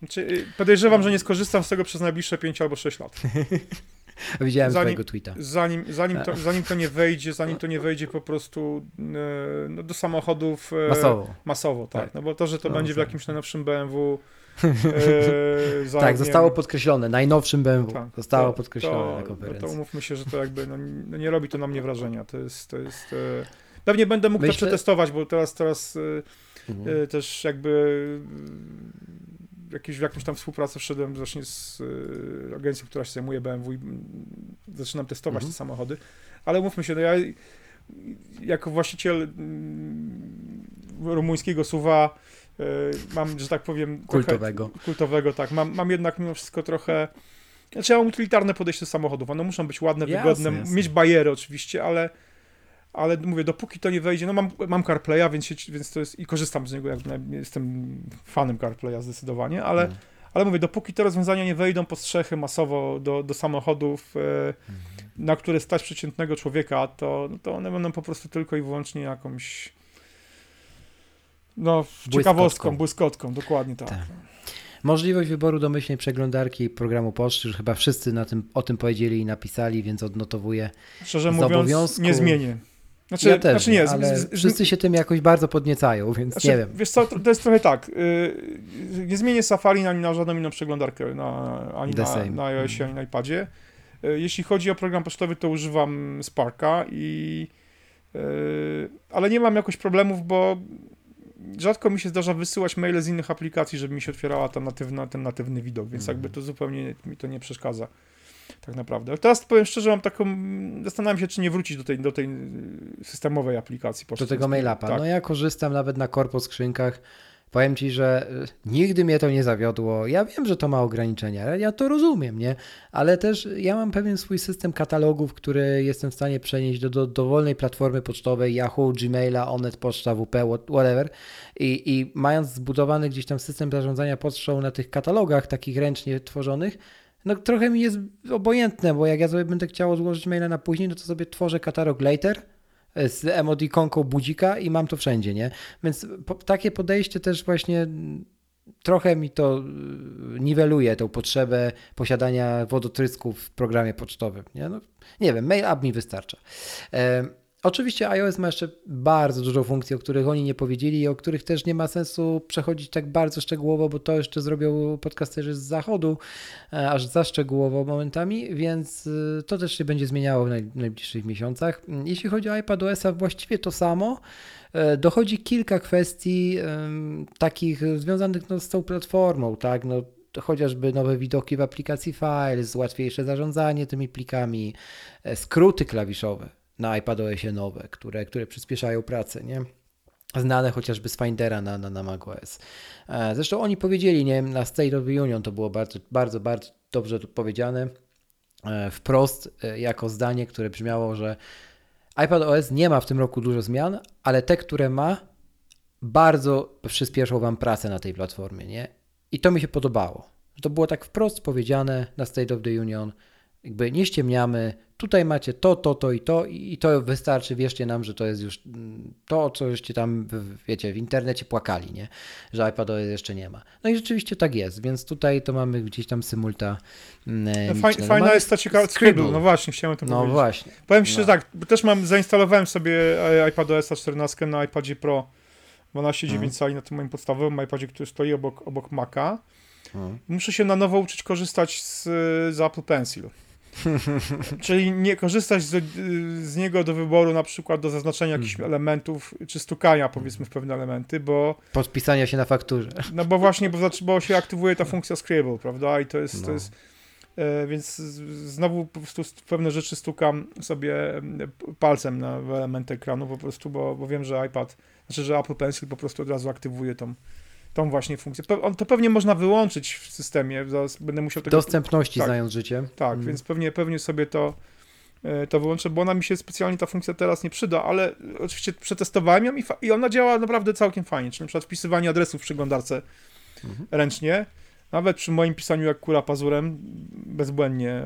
Znaczy, y, podejrzewam, że nie skorzystam z tego przez najbliższe 5 albo 6 lat. Widziałem zanim, twojego tweeta. Zanim, zanim, to, zanim to nie wejdzie, zanim to nie wejdzie po prostu e, no, do samochodów e, masowo. Masowo, tak. tak. No bo to, że to no, będzie w tak. jakimś najnowszym BMW. Za, tak, zostało wiem, podkreślone. Najnowszym BMW. Tak, zostało to, podkreślone to, na konferencji. No to umówmy się, że to jakby no, no, nie robi to na mnie wrażenia. To jest. To jest Pewnie będę mógł Myślę... to przetestować, bo teraz, teraz y, mhm. Y, też jakby y, jakieś, w jakąś tam współpracę wszedłem właśnie z agencją, która się zajmuje BMW i mm, zaczynam testować mhm. te samochody, ale mówmy się, no ja jako właściciel mm, rumuńskiego suwa mam, że tak powiem, kultowego. Trochę, kultowego, tak. Mam, mam jednak mimo wszystko trochę Znaczy ja mam utylitarne podejście do samochodów. One muszą być ładne, Jasne, wygodne, jasne. mieć bariery oczywiście, ale, ale mówię, dopóki to nie wejdzie, no mam, mam CarPlaya, więc, się, więc to jest i korzystam z niego, jak, jestem fanem CarPlaya zdecydowanie, ale, Mm. ale mówię, dopóki te rozwiązania nie wejdą po strzechy masowo do, do samochodów, Mhm. na które stać przeciętnego człowieka, to, no to one będą po prostu tylko i wyłącznie jakąś no, ciekawostką, błyskotką, dokładnie tak. Tak. Możliwość wyboru domyślnej przeglądarki programu poczty, już chyba wszyscy na tym, o tym powiedzieli i napisali, więc odnotowuję. Szczerze mówiąc, obowiązku- nie zmienię. Znaczy, ja też znaczy nie, z- ale z- z- wszyscy się tym jakoś bardzo podniecają, więc Znaczy, nie wiem. Wiesz co, to, jest trochę tak. Yy, nie zmienię Safari ani na żadną inną przeglądarkę, na, ani The na, same. na iOSie, Mhm. ani na iPadzie. Yy, jeśli chodzi o program pocztowy, to używam Sparka i yy, ale nie mam jakoś problemów, bo rzadko mi się zdarza wysyłać maile z innych aplikacji, żeby mi się otwierała ta natywna, ten natywny widok, więc jakby to zupełnie mi to nie przeszkadza. Tak naprawdę. Teraz powiem szczerze, mam taką. Zastanawiam się, czy nie wrócić do tej, do tej systemowej aplikacji Do tego mailapa. Tak. No ja korzystam nawet na korpo skrzynkach. Powiem ci, że y, nigdy mnie to nie zawiodło. Ja wiem, że to ma ograniczenia, ja to rozumiem, nie? Ale też ja mam pewien swój system katalogów, który jestem w stanie przenieść do, do dowolnej platformy pocztowej, Yahoo, Gmaila, Onet, Poczta, WP, what- whatever. I, I mając zbudowany gdzieś tam system zarządzania pocztą na tych katalogach takich ręcznie tworzonych, no trochę mi jest obojętne, bo jak ja sobie będę chciał odłożyć maila na później, no to sobie tworzę katalog later e, z emodikonką budzika i mam to wszędzie, nie? Więc po, takie podejście też właśnie mm, trochę mi to y, niweluje tą potrzebę posiadania wodotrysków w programie pocztowym, nie? No, nie wiem, mail app mi wystarcza. E, Oczywiście iOS ma jeszcze bardzo dużo funkcji, o których oni nie powiedzieli i o których też nie ma sensu przechodzić tak bardzo szczegółowo, bo to jeszcze zrobią podcasterzy z zachodu, e, aż za szczegółowo momentami, więc y, to też się będzie zmieniało w naj, najbliższych miesiącach. Mm, Jeśli chodzi o iPadOS-a, właściwie to samo. E, Dochodzi kilka kwestii takich związanych no, z tą platformą, tak, no chociażby nowe widoki w aplikacji Files, łatwiejsze zarządzanie tymi plikami, e, skróty klawiszowe na iPadOSie nowe, które, które przyspieszają pracę, nie? Znane chociażby z Findera na, na, na macOS. E, Zresztą oni powiedzieli, nie na State of the Union to było bardzo, bardzo, bardzo dobrze powiedziane, e, wprost, e, jako zdanie, które brzmiało, że iPadOS nie ma w tym roku dużo zmian, ale te, które ma, bardzo przyspieszą Wam pracę na tej platformie, nie? I to mi się podobało. To było tak wprost powiedziane na State of the Union, jakby nie ściemniamy, tutaj macie to, to, to i to i to wystarczy, wierzcie nam, że to jest już mm, to, co żeście tam, wiecie, w internecie płakali, nie? Że iPadOS jeszcze nie ma. No i rzeczywiście tak jest, więc tutaj to mamy gdzieś tam symulta. mm, No, No fajna mamy jest ta ciekawa Scribble. No właśnie, chciałem to No powiedzieć. właśnie. Powiem No. tak, też mam, zainstalowałem sobie e, iPadOS 14 na iPadzie Pro 12,9 Mhm. cali na tym moim podstawowym iPadzie, który stoi obok, obok Maca. Mhm. Muszę się na nowo uczyć korzystać z, z Apple Pencil. Czyli nie korzystać z, z niego do wyboru, na przykład do zaznaczenia jakichś Mhm. elementów, czy stukania powiedzmy w pewne elementy, bo Podpisania się na fakturze. no bo właśnie, bo, bo się aktywuje ta funkcja Scribble, prawda? I to jest, to No. jest e, więc znowu po prostu pewne rzeczy stukam sobie em, palcem na w element ekranu po prostu, bo, bo wiem, że iPad, znaczy, że Apple Pencil po prostu od razu aktywuje tą, tą właśnie funkcję. To pewnie można wyłączyć w systemie, zaraz będę musiał tego... Dostępności tak. znając życie. Tak, Mm. więc pewnie, pewnie sobie to, e, to wyłączę, bo ona mi się specjalnie ta funkcja teraz nie przyda, ale oczywiście przetestowałem ją i, i ona działa naprawdę całkiem fajnie. Czyli na przykład wpisywanie adresów w przeglądarce Mhm. ręcznie, nawet przy moim pisaniu jak kura pazurem, bezbłędnie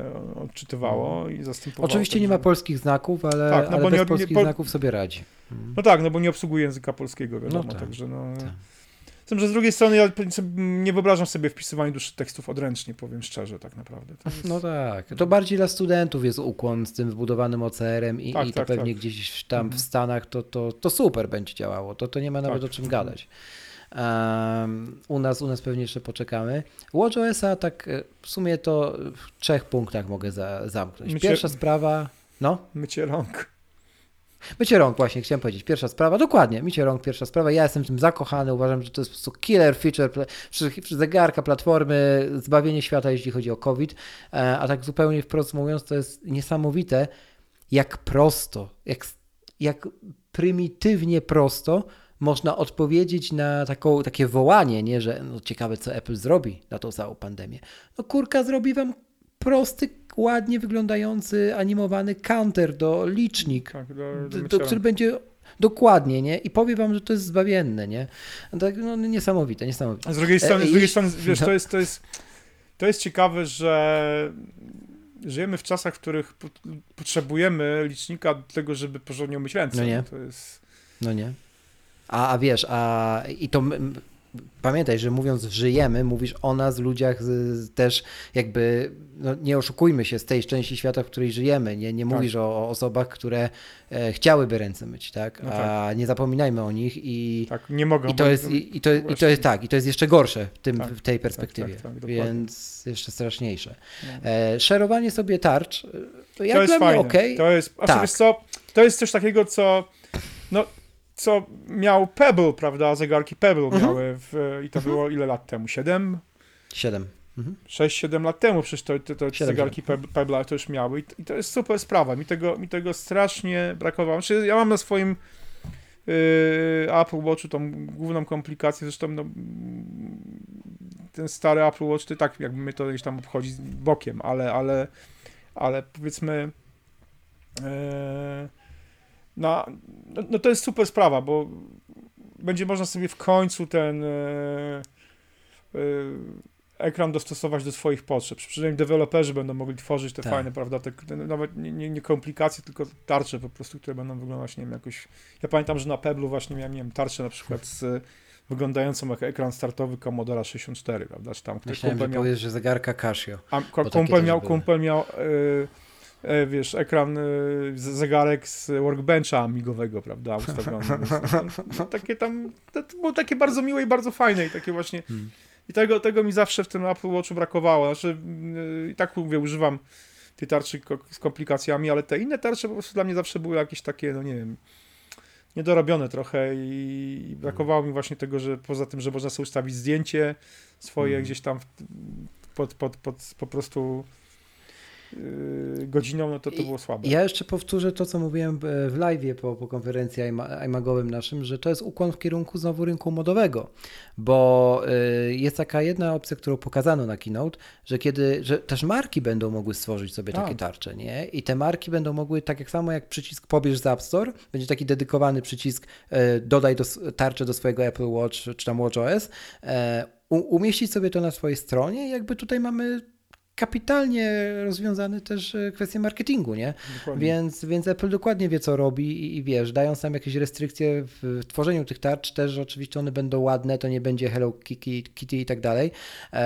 odczytywało i zastępowało. Oczywiście nie ma polskich znaków, ale, Tak, no ale bez nie- nie- polskich po- znaków sobie radzi. Mm. No tak, no bo nie obsługuje języka polskiego, wiadomo, No tak, także no... tak. Z tym, że z drugiej strony ja nie wyobrażam sobie wpisywania dłuższych tekstów odręcznie, powiem szczerze, tak naprawdę. To jest... No tak. To bardziej dla studentów jest ukłon z tym wbudowanym OCR-em i, Tak, i to tak, pewnie tak. gdzieś tam Mhm. w Stanach to, to, to super będzie działało. To, to nie ma nawet Tak. o czym gadać. Um, u, nas, u nas pewnie jeszcze poczekamy. WatchOS-a tak e, w sumie to w trzech punktach mogę za, zamknąć. Mycie- Pierwsza sprawa, no, Mycie rąk. Mycie rąk właśnie, chciałem powiedzieć. Pierwsza sprawa, dokładnie, mycie rąk, pierwsza sprawa. Ja jestem w tym zakochany, uważam, że to jest po prostu killer feature zegarka, platformy, zbawienie świata, jeśli chodzi o COVID. E, A tak zupełnie wprost mówiąc, to jest niesamowite, jak prosto, jak, jak prymitywnie prosto można odpowiedzieć na taką, takie wołanie, nie, że no ciekawe, co Apple zrobi na tą całą pandemię. No kurka zrobi wam prosty, ładnie wyglądający, animowany counter do licznik, Tak, do, do, do który będzie dokładnie, nie? I powiem wam, że to jest zbawienne, nie? Tak, no niesamowite, niesamowite. Z drugiej strony, E, z drugiej strony wiesz, no. to jest, to jest, to jest ciekawe, że żyjemy w czasach, w których po- potrzebujemy licznika do tego, żeby porządnie umyć ręce. No nie. To jest... No nie? A, a wiesz, a i to pamiętaj, że mówiąc żyjemy, mówisz o nas, ludziach też jakby, no nie oszukujmy się z tej części świata, w której żyjemy. Nie, nie Tak. mówisz o, o osobach, które e, chciałyby ręce myć, tak? No A nie zapominajmy o nich i, Tak, nie mogą. i to jest, i, i, to, i to jest tak, i to jest jeszcze gorsze w, tym, Tak, w tej perspektywie, tak, tak, dokładnie. więc jeszcze straszniejsze. No. E, szerowanie sobie tarcz, to to jest dla fajne. okej. To jest, a Tak. co, to jest coś takiego, co no, co miał Pebble, prawda, zegarki Pebble Mhm. miały w, i to było ile lat temu? 7? Siedem. Mhm. 6-7 lat temu przecież to, to, to Siedem, zegarki Peb- Pebble to już miały I, i to jest super sprawa. Mi tego, mi tego strasznie brakowało. Znaczy, ja mam na swoim yy, Apple Watchu tą główną komplikację, zresztą no, ten stary Apple Watch, to tak jakby mnie to gdzieś tam obchodzi bokiem, ale, ale, ale powiedzmy yy, no, no, no to jest super sprawa, bo będzie można sobie w końcu ten yy, yy, ekran dostosować do swoich potrzeb. Przynajmniej deweloperzy będą mogli tworzyć te Tak. fajne, prawda, te, te, nawet nie, nie, nie komplikacje, tylko tarcze po prostu, które będą wyglądać, nie wiem, jakoś... Ja pamiętam, że na Peblu właśnie miałem, nie wiem, tarczę na przykład z wyglądającą jak ekran startowy Commodore 64, prawda, czy tam Myślałem, że miał, powiesz, że zegarka Casio. a, kumpel miał, kumpel miał e, e, wiesz, ekran, e, zegarek z workbencha amigowego, prawda, ustawiony. No, takie tam, to, było takie bardzo miłe i bardzo fajne i takie właśnie Hmm. i tego, tego mi zawsze w tym Apple Watchu brakowało. Znaczy, yy, i tak mówię, używam tej tarczy z komplikacjami, ale te inne tarcze po prostu dla mnie zawsze były jakieś takie, no nie wiem, niedorobione trochę i i brakowało mi właśnie tego, że poza tym, że można sobie ustawić zdjęcie swoje Mhm. gdzieś tam pod, pod, pod po prostu godziną, no to to było słabe. Ja jeszcze powtórzę to, co mówiłem e, w live po, po konferencji iMa- iMagowym naszym, że to jest ukłon w kierunku znowu rynku modowego, bo y, jest taka jedna opcja, którą pokazano na Keynote, że kiedy, że też marki będą mogły stworzyć sobie takie Tak. tarcze, nie? I te marki będą mogły, tak jak samo jak przycisk pobierz z App Store, będzie taki dedykowany przycisk e, dodaj do, tarczę do swojego Apple Watch czy tam WatchOS, e, u, umieścić sobie to na swojej stronie jakby tutaj mamy kapitalnie rozwiązany też e, kwestie marketingu, nie? Dokładnie. Więc, więc Apple dokładnie wie, co robi i, i wiesz, dając nam jakieś restrykcje w, tworzeniu tych tarcz, też oczywiście one będą ładne, to nie będzie Hello Kitty, Kitty i tak dalej. E,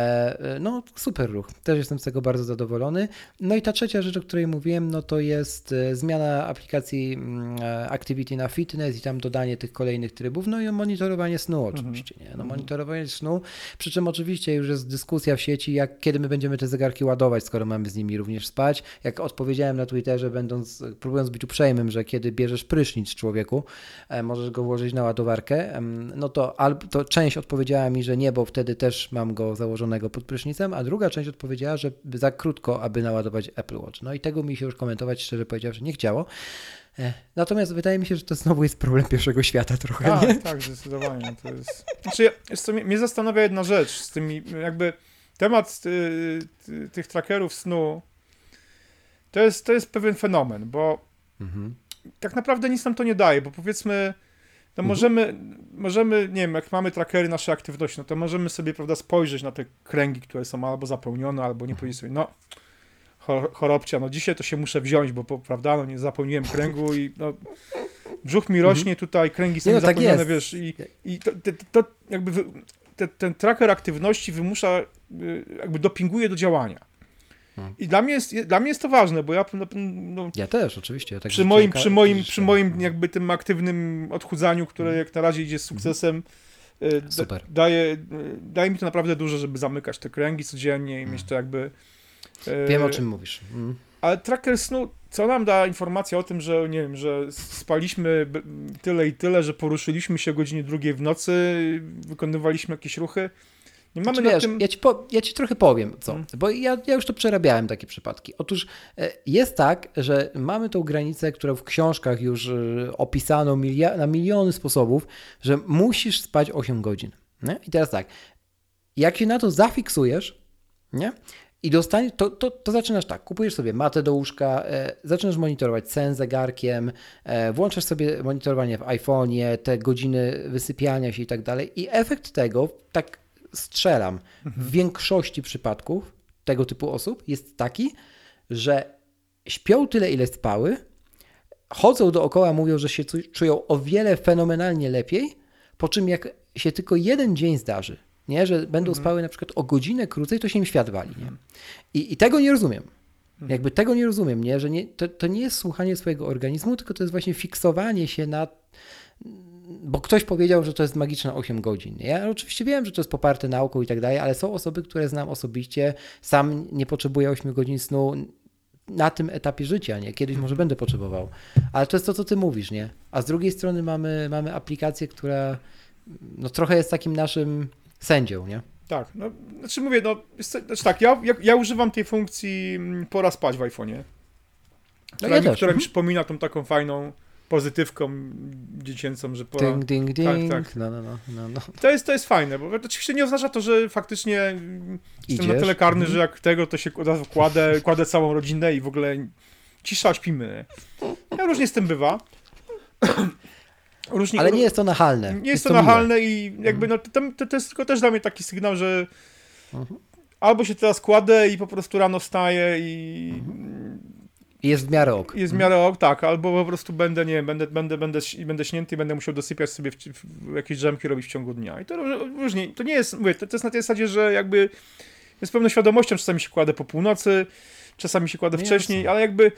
e, no, super ruch. Też jestem z tego bardzo zadowolony. No i ta trzecia rzecz, o której mówiłem, no to jest zmiana aplikacji mm, Activity na Fitness i tam dodanie tych kolejnych trybów, no i monitorowanie snu oczywiście, nie? No Mhm. monitorowanie snu, przy czym oczywiście już jest dyskusja w sieci, jak kiedy my będziemy te zegarki ładować, skoro mamy z nimi również spać. Jak odpowiedziałem na Twitterze, będąc, próbując być uprzejmym, że kiedy bierzesz prysznic człowieku, e, możesz go włożyć na ładowarkę, no to, to część odpowiedziała mi, że nie, bo wtedy też mam go założonego pod prysznicem, a druga część odpowiedziała, że za krótko, aby naładować Apple Watch. No i tego mi się już komentować, szczerze powiedziawszy, nie chciało. E, Natomiast wydaje mi się, że to znowu jest problem pierwszego świata trochę? Tak, tak, zdecydowanie. To jest... Znaczy, ja- co, mnie, mnie zastanawia jedna rzecz z tymi, jakby temat y, ty, tych trackerów snu to jest, to jest pewien fenomen, bo Mhm. tak naprawdę nic nam to nie daje, bo powiedzmy, no Mhm. możemy, możemy, nie wiem, jak mamy trackery naszej aktywności, no to możemy sobie, prawda, spojrzeć na te kręgi, które są albo zapełnione, albo nie powiedzieć sobie, no chor- chorobcia, no dzisiaj to się muszę wziąć, bo, prawda, no nie zapełniłem kręgu i no brzuch mi rośnie tutaj, kręgi są Nie, no tak zapełnione, wiesz, i, i to, to, to jakby wy, te, ten tracker aktywności wymusza, y, jakby dopinguje do działania. Mhm. I dla mnie, jest, dla mnie jest to ważne, bo ja no, no, Ja też, oczywiście. Ja tak przy moim, przy moim, przy moim jakby tym aktywnym odchudzaniu, które jak na razie idzie z sukcesem, y, da, daje, y, daje mi to naprawdę dużo, żeby zamykać te kręgi codziennie i mieć to jakby... y, Wiem, o czym mówisz. Ale tracker snu, co nam da informacja o tym, że nie wiem, że spaliśmy tyle i tyle, że poruszyliśmy się o godzinie drugiej w nocy, wykonywaliśmy jakieś ruchy. Nie mamy Znaczy, na wiesz, tym... ja, ci po, ja ci trochę powiem, co. Mm. Bo ja, ja już to przerabiałem, takie przypadki. Otóż e, jest tak, że mamy tą granicę, którą w książkach już e, opisano milia- na miliony sposobów, że musisz spać 8 godzin. Nie? I teraz tak, jak się na to zafiksujesz, nie? I dostanie, to, to, to zaczynasz tak, kupujesz sobie matę do łóżka, e, zaczynasz monitorować sen zegarkiem, e, włączasz sobie monitorowanie w iPhone'ie, te godziny wysypiania się i tak dalej. I efekt tego, tak strzelam, w większości przypadków tego typu osób jest taki, że śpią tyle, ile spały, chodzą dookoła, mówią, że się czują o wiele fenomenalnie lepiej, po czym jak się tylko jeden dzień zdarzy, nie, że będą spały na przykład o godzinę krócej, to się im świat wali. Nie? I, I tego nie rozumiem. Jakby tego nie rozumiem, nie? że nie, to, to nie jest słuchanie swojego organizmu, tylko to jest właśnie fiksowanie się na. Bo ktoś powiedział, że to jest magiczne 8 godzin. Ja oczywiście wiem, że to jest poparte nauką i tak dalej, ale są osoby, które znam osobiście. Sam nie potrzebuję 8 godzin snu na tym etapie życia, nie? Kiedyś może będę potrzebował. Ale to jest to, co ty mówisz, nie? A z drugiej strony mamy, mamy aplikację, która no, trochę jest takim naszym sędzią, nie? Tak, no, znaczy mówię, no, znaczy tak, ja, ja, ja używam tej funkcji mm, pora spać w iPhone'ie, która, ja mi, która mi mhm. przypomina tą taką fajną pozytywką dziecięcą, że pora... Ding, ding, ding. Tak, tak. No, no, no, no, no. To jest, to jest fajne, bo to oczywiście nie oznacza to, że faktycznie mm, jestem na Idziesz. tyle karny, Mhm. że jak tego, to się od razu kładę, kładę całą rodzinę i w ogóle cisza, śpimy. Ja różnie z tym bywa. Różnie, Ale nie jest to nachalne. nie jest to miłe. nachalne i jakby no, to, to, to jest tylko też dla mnie taki sygnał, że Mhm. albo się teraz kładę i po prostu rano wstaję i I Jest w miarę ok. jest w miarę ok, tak, albo po prostu będę, nie wiem, będę, będę, będę, będę śnięty i będę musiał dosypiać sobie w, w jakieś drzemki robić w ciągu dnia. I to róż- różnie, to nie jest, mówię, to, to jest na tej zasadzie, że jakby z pewną świadomością czasami się kładę po północy, czasami się kładę No wcześniej, ale jakby,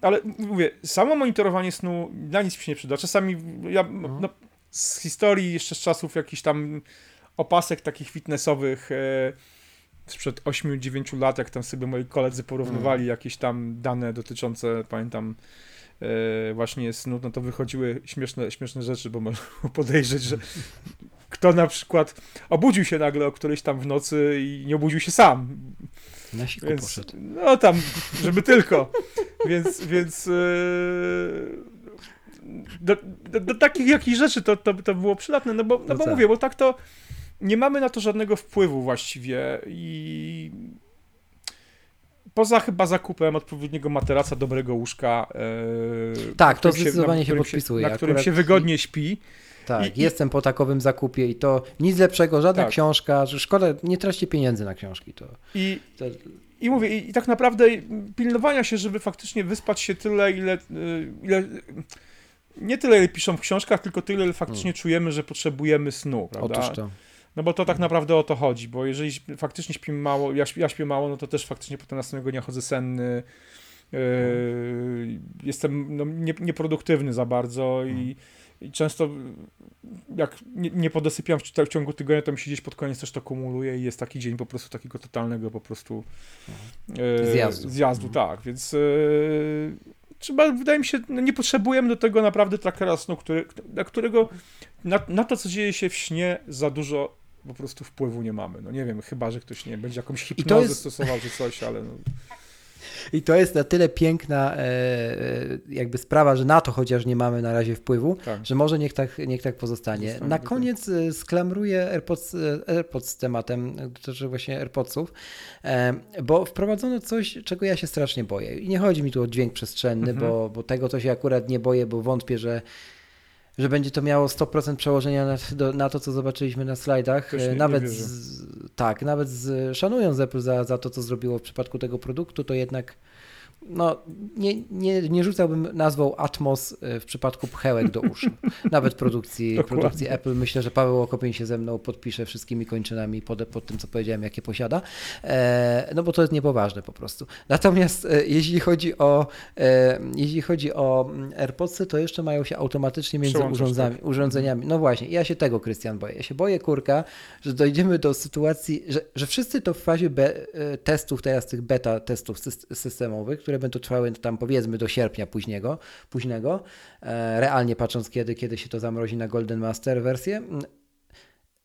ale mówię, samo monitorowanie snu na nic mi się nie przyda. Czasami ja, Mhm. no, z historii jeszcze z czasów jakichś tam opasek takich fitnessowych e, sprzed 8-9 lat, jak tam sobie moi koledzy porównywali Mhm. jakieś tam dane dotyczące, pamiętam, e, właśnie snu, no to wychodziły śmieszne, śmieszne rzeczy, bo można podejrzeć, że kto na przykład obudził się nagle o którejś tam w nocy i nie obudził się sam. Na siku Więc, poszedł. no tam, żeby tylko. Więc, więc e, do, do, do takich jakichś rzeczy to, to, to było przydatne, no bo, no No bo tak. mówię, bo tak to nie mamy na to żadnego wpływu właściwie i poza chyba zakupem odpowiedniego materaca, dobrego łóżka. e, Tak, to zdecydowanie na się podpisuje. Na którym się wygodnie śpi. Tak, i- i- jestem po takowym zakupie i to nic lepszego, żadna Tak. książka, szkoda, nie traćcie pieniędzy na książki. To, I, to I mówię, i, i tak naprawdę pilnowania się, żeby faktycznie wyspać się tyle, ile, y, ile nie tyle, ile piszą w książkach, tylko tyle, ile faktycznie czujemy, że potrzebujemy snu, prawda? otóż to. No bo to tak naprawdę o to chodzi, bo jeżeli faktycznie śpimy mało, ja, śpię, ja śpię mało, no to też faktycznie potem następnego dnia chodzę senny, yy, jestem no, nie, nieproduktywny za bardzo i, i często jak nie, nie podosypiam w, w ciągu tygodnia, to mi się gdzieś pod koniec też to kumuluje i jest taki dzień po prostu takiego totalnego po prostu yy, Zjazdu. zjazdu tak, więc yy, trzeba, wydaje mi się, no nie potrzebujemy do tego naprawdę trackera snu, który, na którego na, na to, co dzieje się w śnie, za dużo po prostu wpływu nie mamy. No nie wiem, chyba, że ktoś nie będzie jakąś hipnozę jest- stosował czy coś, ale no, I to jest na tyle piękna e, e, jakby sprawa, że na to chociaż nie mamy na razie wpływu, tak. że może niech tak, niech tak pozostanie. Zostanie, Na dokładnie. koniec e, sklamruję AirPods, AirPods z tematem, dotyczy właśnie AirPodsów, bo wprowadzono coś, czego ja się strasznie boję. I nie chodzi mi tu o dźwięk przestrzenny, Mhm. bo, bo tego to się akurat nie boję, bo wątpię, że że będzie to miało 100% przełożenia na, do, na to, co zobaczyliśmy na slajdach. Nie- E, nie nawet wierzę. z, tak, nawet z, szanując Apple za, za to, co zrobiło w przypadku tego produktu, to jednak no, nie, nie, nie rzucałbym nazwą Atmos e, w przypadku pchełek do uszu. Nawet produkcji, produkcji Apple. Myślę, że Paweł Okopień się ze mną podpisze wszystkimi kończynami pod, pod tym, co powiedziałem, jakie posiada. E, no bo to jest niepoważne po prostu. Natomiast e, jeśli chodzi o e, jeśli chodzi o mm, AirPodsy, to jeszcze mają się automatycznie między urządzami, tak. urządzeniami. No właśnie, ja się tego, Krystian, boję. Ja się boję, kurka, że dojdziemy do sytuacji, że, że wszyscy to w fazie be, e, testów, teraz tych beta testów sys- systemowych, które będą trwały tam powiedzmy do sierpnia późnego, późnego, e, realnie patrząc kiedy, kiedy się to zamrozi na Golden Master wersję,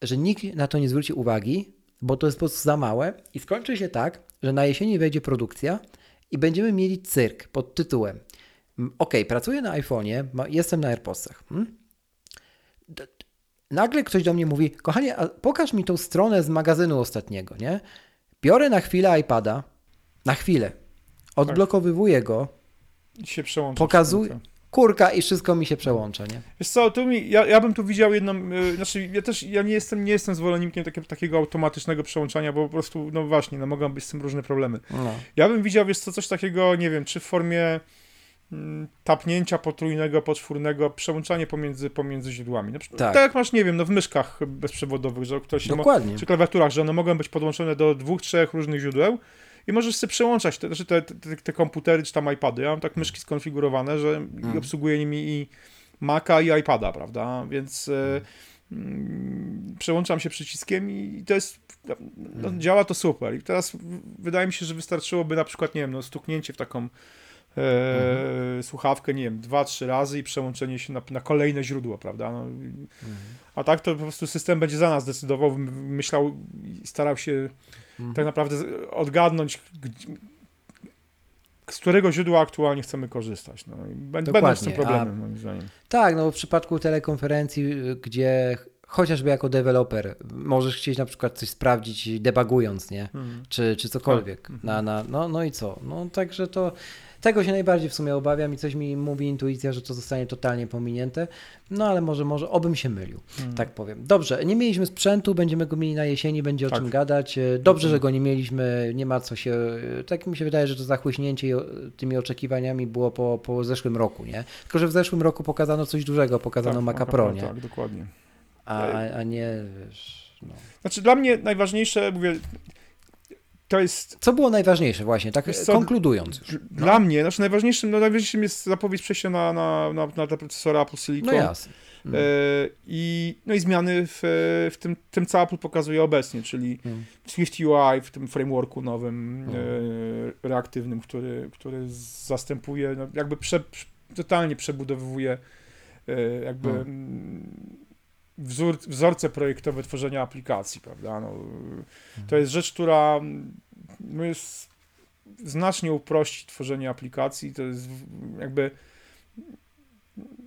że nikt na to nie zwróci uwagi, bo to jest po prostu za małe i skończy się tak, że na jesieni wejdzie produkcja i będziemy mieli cyrk pod tytułem OK, pracuję na iPhone'ie, jestem na AirPodsach. Hmm? Nagle ktoś do mnie mówi, kochanie, pokaż mi tą stronę z magazynu ostatniego, nie? biorę na chwilę iPada, na chwilę, odblokowywuję go, I się przełącza. Kurka i wszystko mi się przełącza, nie? Wiesz co, tu mi, ja, ja bym tu widział jedną, y, znaczy ja też, ja nie jestem, nie jestem zwolennikiem takie, takiego automatycznego przełączania, bo po prostu, no właśnie, no mogą być z tym różne problemy. No. Ja bym widział, wiesz co, coś takiego, nie wiem, czy w formie mm, tapnięcia potrójnego, poczwórnego, przełączanie pomiędzy, pomiędzy źródłami. Na przykład, Tak. tak. jak masz, nie wiem, no w myszkach bezprzewodowych, że ktoś się mo- Dokładnie. czy klawiaturach, że one mogą być podłączone do dwóch, trzech różnych źródeł i możesz sobie przełączać te, znaczy te, te, te komputery czy tam iPady. Ja mam tak myszki skonfigurowane, że Mm. obsługuję nimi i Maca i iPada, prawda? Więc e, mm, przełączam się przyciskiem i to jest, no, Mm. działa to super. I teraz wydaje mi się, że wystarczyłoby na przykład, nie wiem, no, stuknięcie w taką Mhm. słuchawkę, nie wiem, dwa, trzy razy i przełączenie się na, na kolejne źródło, prawda? No, Mhm. a tak to po prostu system będzie za nas decydował, myślał i starał się Mhm. tak naprawdę odgadnąć, z którego źródła aktualnie chcemy korzystać. No, i bę- będą z tym a- moim zdaniem. Tak, no w przypadku telekonferencji, y, gdzie chociażby jako deweloper możesz chcieć na przykład coś sprawdzić debugując, nie? Czy, czy cokolwiek. Tak. Na, na, no, no i co? No także to tego się najbardziej w sumie obawiam i coś mi mówi intuicja, że to zostanie totalnie pominięte. No ale może, może, obym się mylił, Mhm. tak powiem. Dobrze, nie mieliśmy sprzętu, będziemy go mieli na jesieni, będzie o Tak. czym gadać. E, Dobrze, że go nie mieliśmy, nie ma co się, e, tak mi się wydaje, że to zachłyśnięcie o- tymi oczekiwaniami było po, po zeszłym roku, nie? Tylko, że w zeszłym roku pokazano coś dużego, pokazano Tak, Maca Pro, nie? Tak, dokładnie. A, a a nie, wiesz, no. Znaczy dla mnie najważniejsze, mówię, to jest Co było najważniejsze właśnie, tak co, konkludując już. d- dla mnie, znaczy najważniejszym, no najważniejszym jest zapowiedź przejścia na, na, na, na te procesory Apple Silicon. No jasne. Mm. E, I, no i zmiany w, w tym, tym, co Apple pokazuje obecnie, czyli Mm. w Swift UI, w tym frameworku nowym, Mm. e, reaktywnym, który, który zastępuje, no, jakby prze, totalnie przebudowywuje e, jakby Mm. Wzór, wzorce projektowe tworzenia aplikacji, prawda? No, Mm. to jest rzecz, która mm, no, jest znacznie uprości tworzenie aplikacji, to jest jakby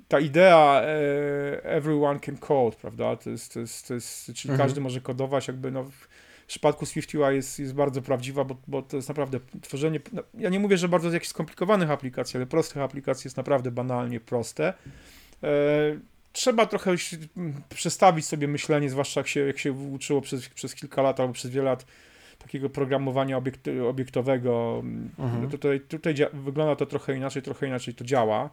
ta idea e, everyone can code, prawda? To jest, to jest, to jest czyli Mhm. każdy może kodować, jakby no, w przypadku SwiftUI jest, jest bardzo prawdziwa, bo, bo to jest naprawdę tworzenie, no, ja nie mówię, że bardzo jakichś skomplikowanych aplikacji, ale prostych aplikacji jest naprawdę banalnie proste. Trzeba trochę przestawić sobie myślenie, zwłaszcza jak się, jak się uczyło przez, przez kilka lat albo przez wiele lat takiego programowania obiekt, obiektowego. Mhm. No tutaj tutaj wygląda to trochę inaczej, trochę inaczej to działa,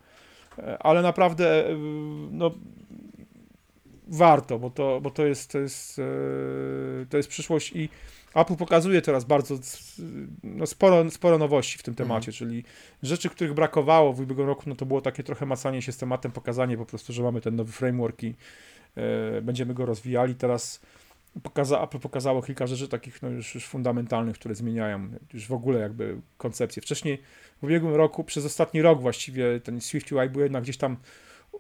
E, ale naprawdę e, no, warto, bo to, bo to jest, to jest, e, to jest przyszłość i Apple pokazuje teraz bardzo no, sporo, sporo nowości w tym temacie, czyli rzeczy, których brakowało w ubiegłym roku, no to było takie trochę macanie się z tematem, pokazanie po prostu, że mamy ten nowy framework i e, będziemy go rozwijali. Teraz pokaza, Apple pokazało kilka rzeczy takich no, już, już fundamentalnych, które zmieniają już w ogóle jakby koncepcję. Wcześniej w ubiegłym roku, przez ostatni rok właściwie ten SwiftUI był jednak gdzieś tam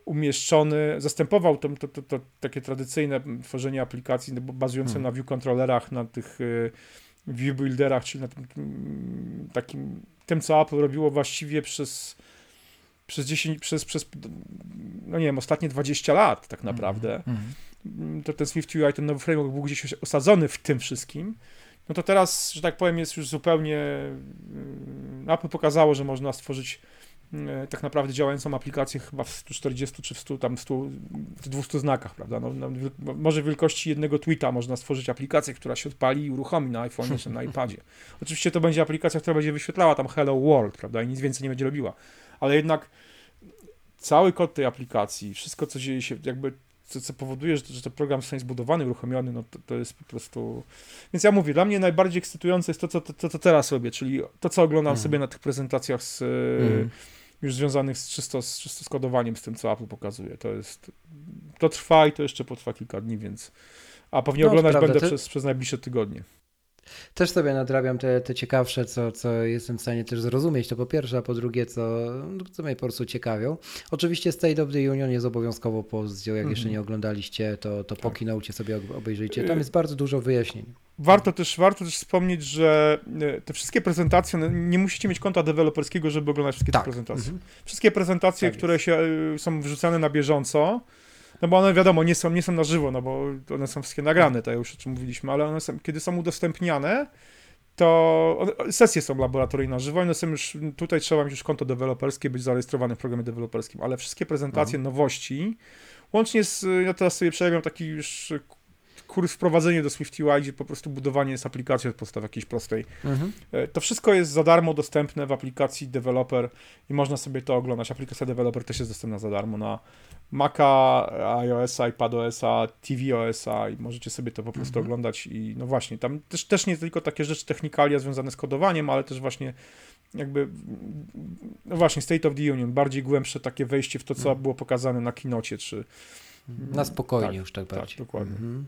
umieszczony, zastępował to, to, to, to takie tradycyjne tworzenie aplikacji no, bazujące Hmm. na view controllerach, na tych y, view builderach, czyli na tym takim, tym co Apple robiło właściwie przez przez 10, przez, przez, no nie wiem, ostatnie 20 lat tak naprawdę Mhm. mm, to ten Swift UI, ten nowy framework był gdzieś osadzony w tym wszystkim, no to teraz, że tak powiem, jest już zupełnie. mm, Apple pokazało, że można stworzyć tak naprawdę działającą aplikację chyba w 140 czy w 100, tam 100, w 200 znakach, prawda? No, no, może wielkości jednego tweeta można stworzyć aplikację, która się odpali i uruchomi na iPhone czy na iPadzie. Oczywiście to będzie aplikacja, która będzie wyświetlała tam Hello World, prawda? I nic więcej nie będzie robiła. Ale jednak cały kod tej aplikacji, wszystko co dzieje się, jakby co, co powoduje, że, że ten program zostanie zbudowany, uruchomiony, no to, to jest po prostu... Więc ja mówię, dla mnie najbardziej ekscytujące jest to, co, to, to, to teraz robię, czyli to, co oglądam Mhm. sobie na tych prezentacjach z, Mhm. Już związanych z czysto, z czysto z kodowaniem, z tym, co Apple pokazuje. To jest... To trwa i to jeszcze potrwa kilka dni, więc... A pewnie No, oglądać będę ty- przez, przez najbliższe tygodnie. Też sobie nadrabiam te, te ciekawsze, co, co jestem w stanie też zrozumieć, to po pierwsze, a po drugie, co, no, co mnie po prostu ciekawią. Oczywiście State of the Union jest obowiązkowo pozycją, jak Mhm. jeszcze nie oglądaliście, to, to po Tak. sobie ob- obejrzyjcie. Tam Y- jest bardzo dużo wyjaśnień. Warto też, warto też wspomnieć, że e, te wszystkie prezentacje, no, nie musicie mieć konta deweloperskiego, żeby oglądać wszystkie te Tak. prezentacje. Mhm. Wszystkie prezentacje, Tak które się y, są wrzucane na bieżąco, no bo one wiadomo, nie są, nie są na żywo, no bo one są wszystkie nagrane, to już o czym mówiliśmy, ale one są, kiedy są udostępniane, to sesje są laboratoryjne na żywo, one są już, tutaj trzeba mieć już konto deweloperskie, być zarejestrowanym w programie deweloperskim, ale wszystkie prezentacje, Mhm. nowości, łącznie z, ja teraz sobie przerabiam taki już kurs wprowadzenie do SwiftUI, gdzie po prostu budowanie jest aplikacji od podstaw jakiejś prostej. Mhm. E, To wszystko jest za darmo dostępne w aplikacji Developer i można sobie to oglądać. Aplikacja Developer też jest dostępna za darmo na Maca, iOS-a, iPadOS-a, tvOS-a i możecie sobie to po prostu Mhm. oglądać i no właśnie, tam też, też nie tylko takie rzeczy technikalia związane z kodowaniem, ale też właśnie jakby no właśnie State of the Union, bardziej głębsze takie wejście w to, co Mhm. było pokazane na kinocie, czy Na spokojnie Tak, już tak tak, bardziej. dokładnie. Mhm.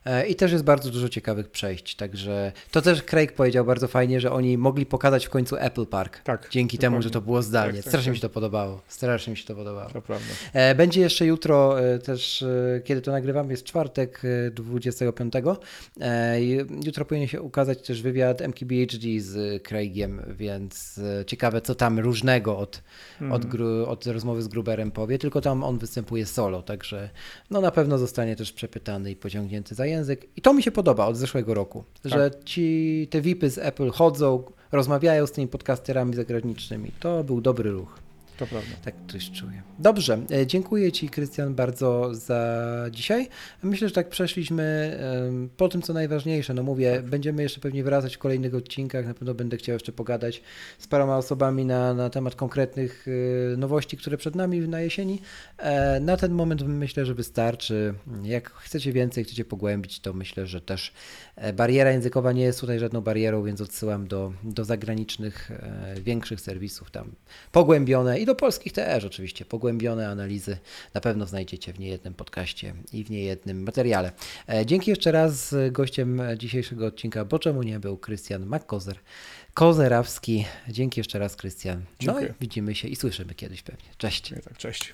I też jest bardzo dużo ciekawych przejść, także to też Craig powiedział bardzo fajnie, że oni mogli pokazać w końcu Apple Park. tak. Dzięki temu, dokładnie. że to było zdalnie. Tak, tak, Strasznie tak. mi się to podobało. Strasznie mi się to podobało. To prawda. E, Będzie jeszcze jutro e, też, e, kiedy to nagrywam, jest czwartek e, 25. E, i Jutro powinien się ukazać też wywiad MKBHD z Craigiem, więc e, ciekawe co tam różnego od, Mhm. od, gru, od rozmowy z Gruberem powie, tylko tam on występuje solo, także no na pewno zostanie też przepytany i pociągnięty za język. I to mi się podoba od zeszłego roku, że ci te VIPy z Apple chodzą, rozmawiają z tymi podcasterami zagranicznymi. To był dobry ruch. To prawda. Tak coś czuję. Dobrze, e, dziękuję Ci, Krystian, bardzo za dzisiaj. Myślę, że tak przeszliśmy po tym, co najważniejsze. No mówię, będziemy jeszcze pewnie wracać w kolejnych odcinkach. Na pewno będę chciał jeszcze pogadać z paroma osobami na, na temat konkretnych e, nowości, które przed nami na jesieni. E, Na ten moment myślę, że wystarczy. Jak chcecie więcej, chcecie pogłębić, to myślę, że też e, bariera językowa nie jest tutaj żadną barierą, więc odsyłam do, do zagranicznych, większych serwisów tam pogłębione i do polskich też oczywiście, pogłębione analizy na pewno znajdziecie w niejednym podcaście i w niejednym materiale. E, Dzięki jeszcze raz. Gościem dzisiejszego odcinka, bo czemu nie był Krystian McKozer, Kozerawski. Dzięki jeszcze raz, Krystian. No widzimy się i słyszymy kiedyś pewnie. Cześć. Tak, cześć.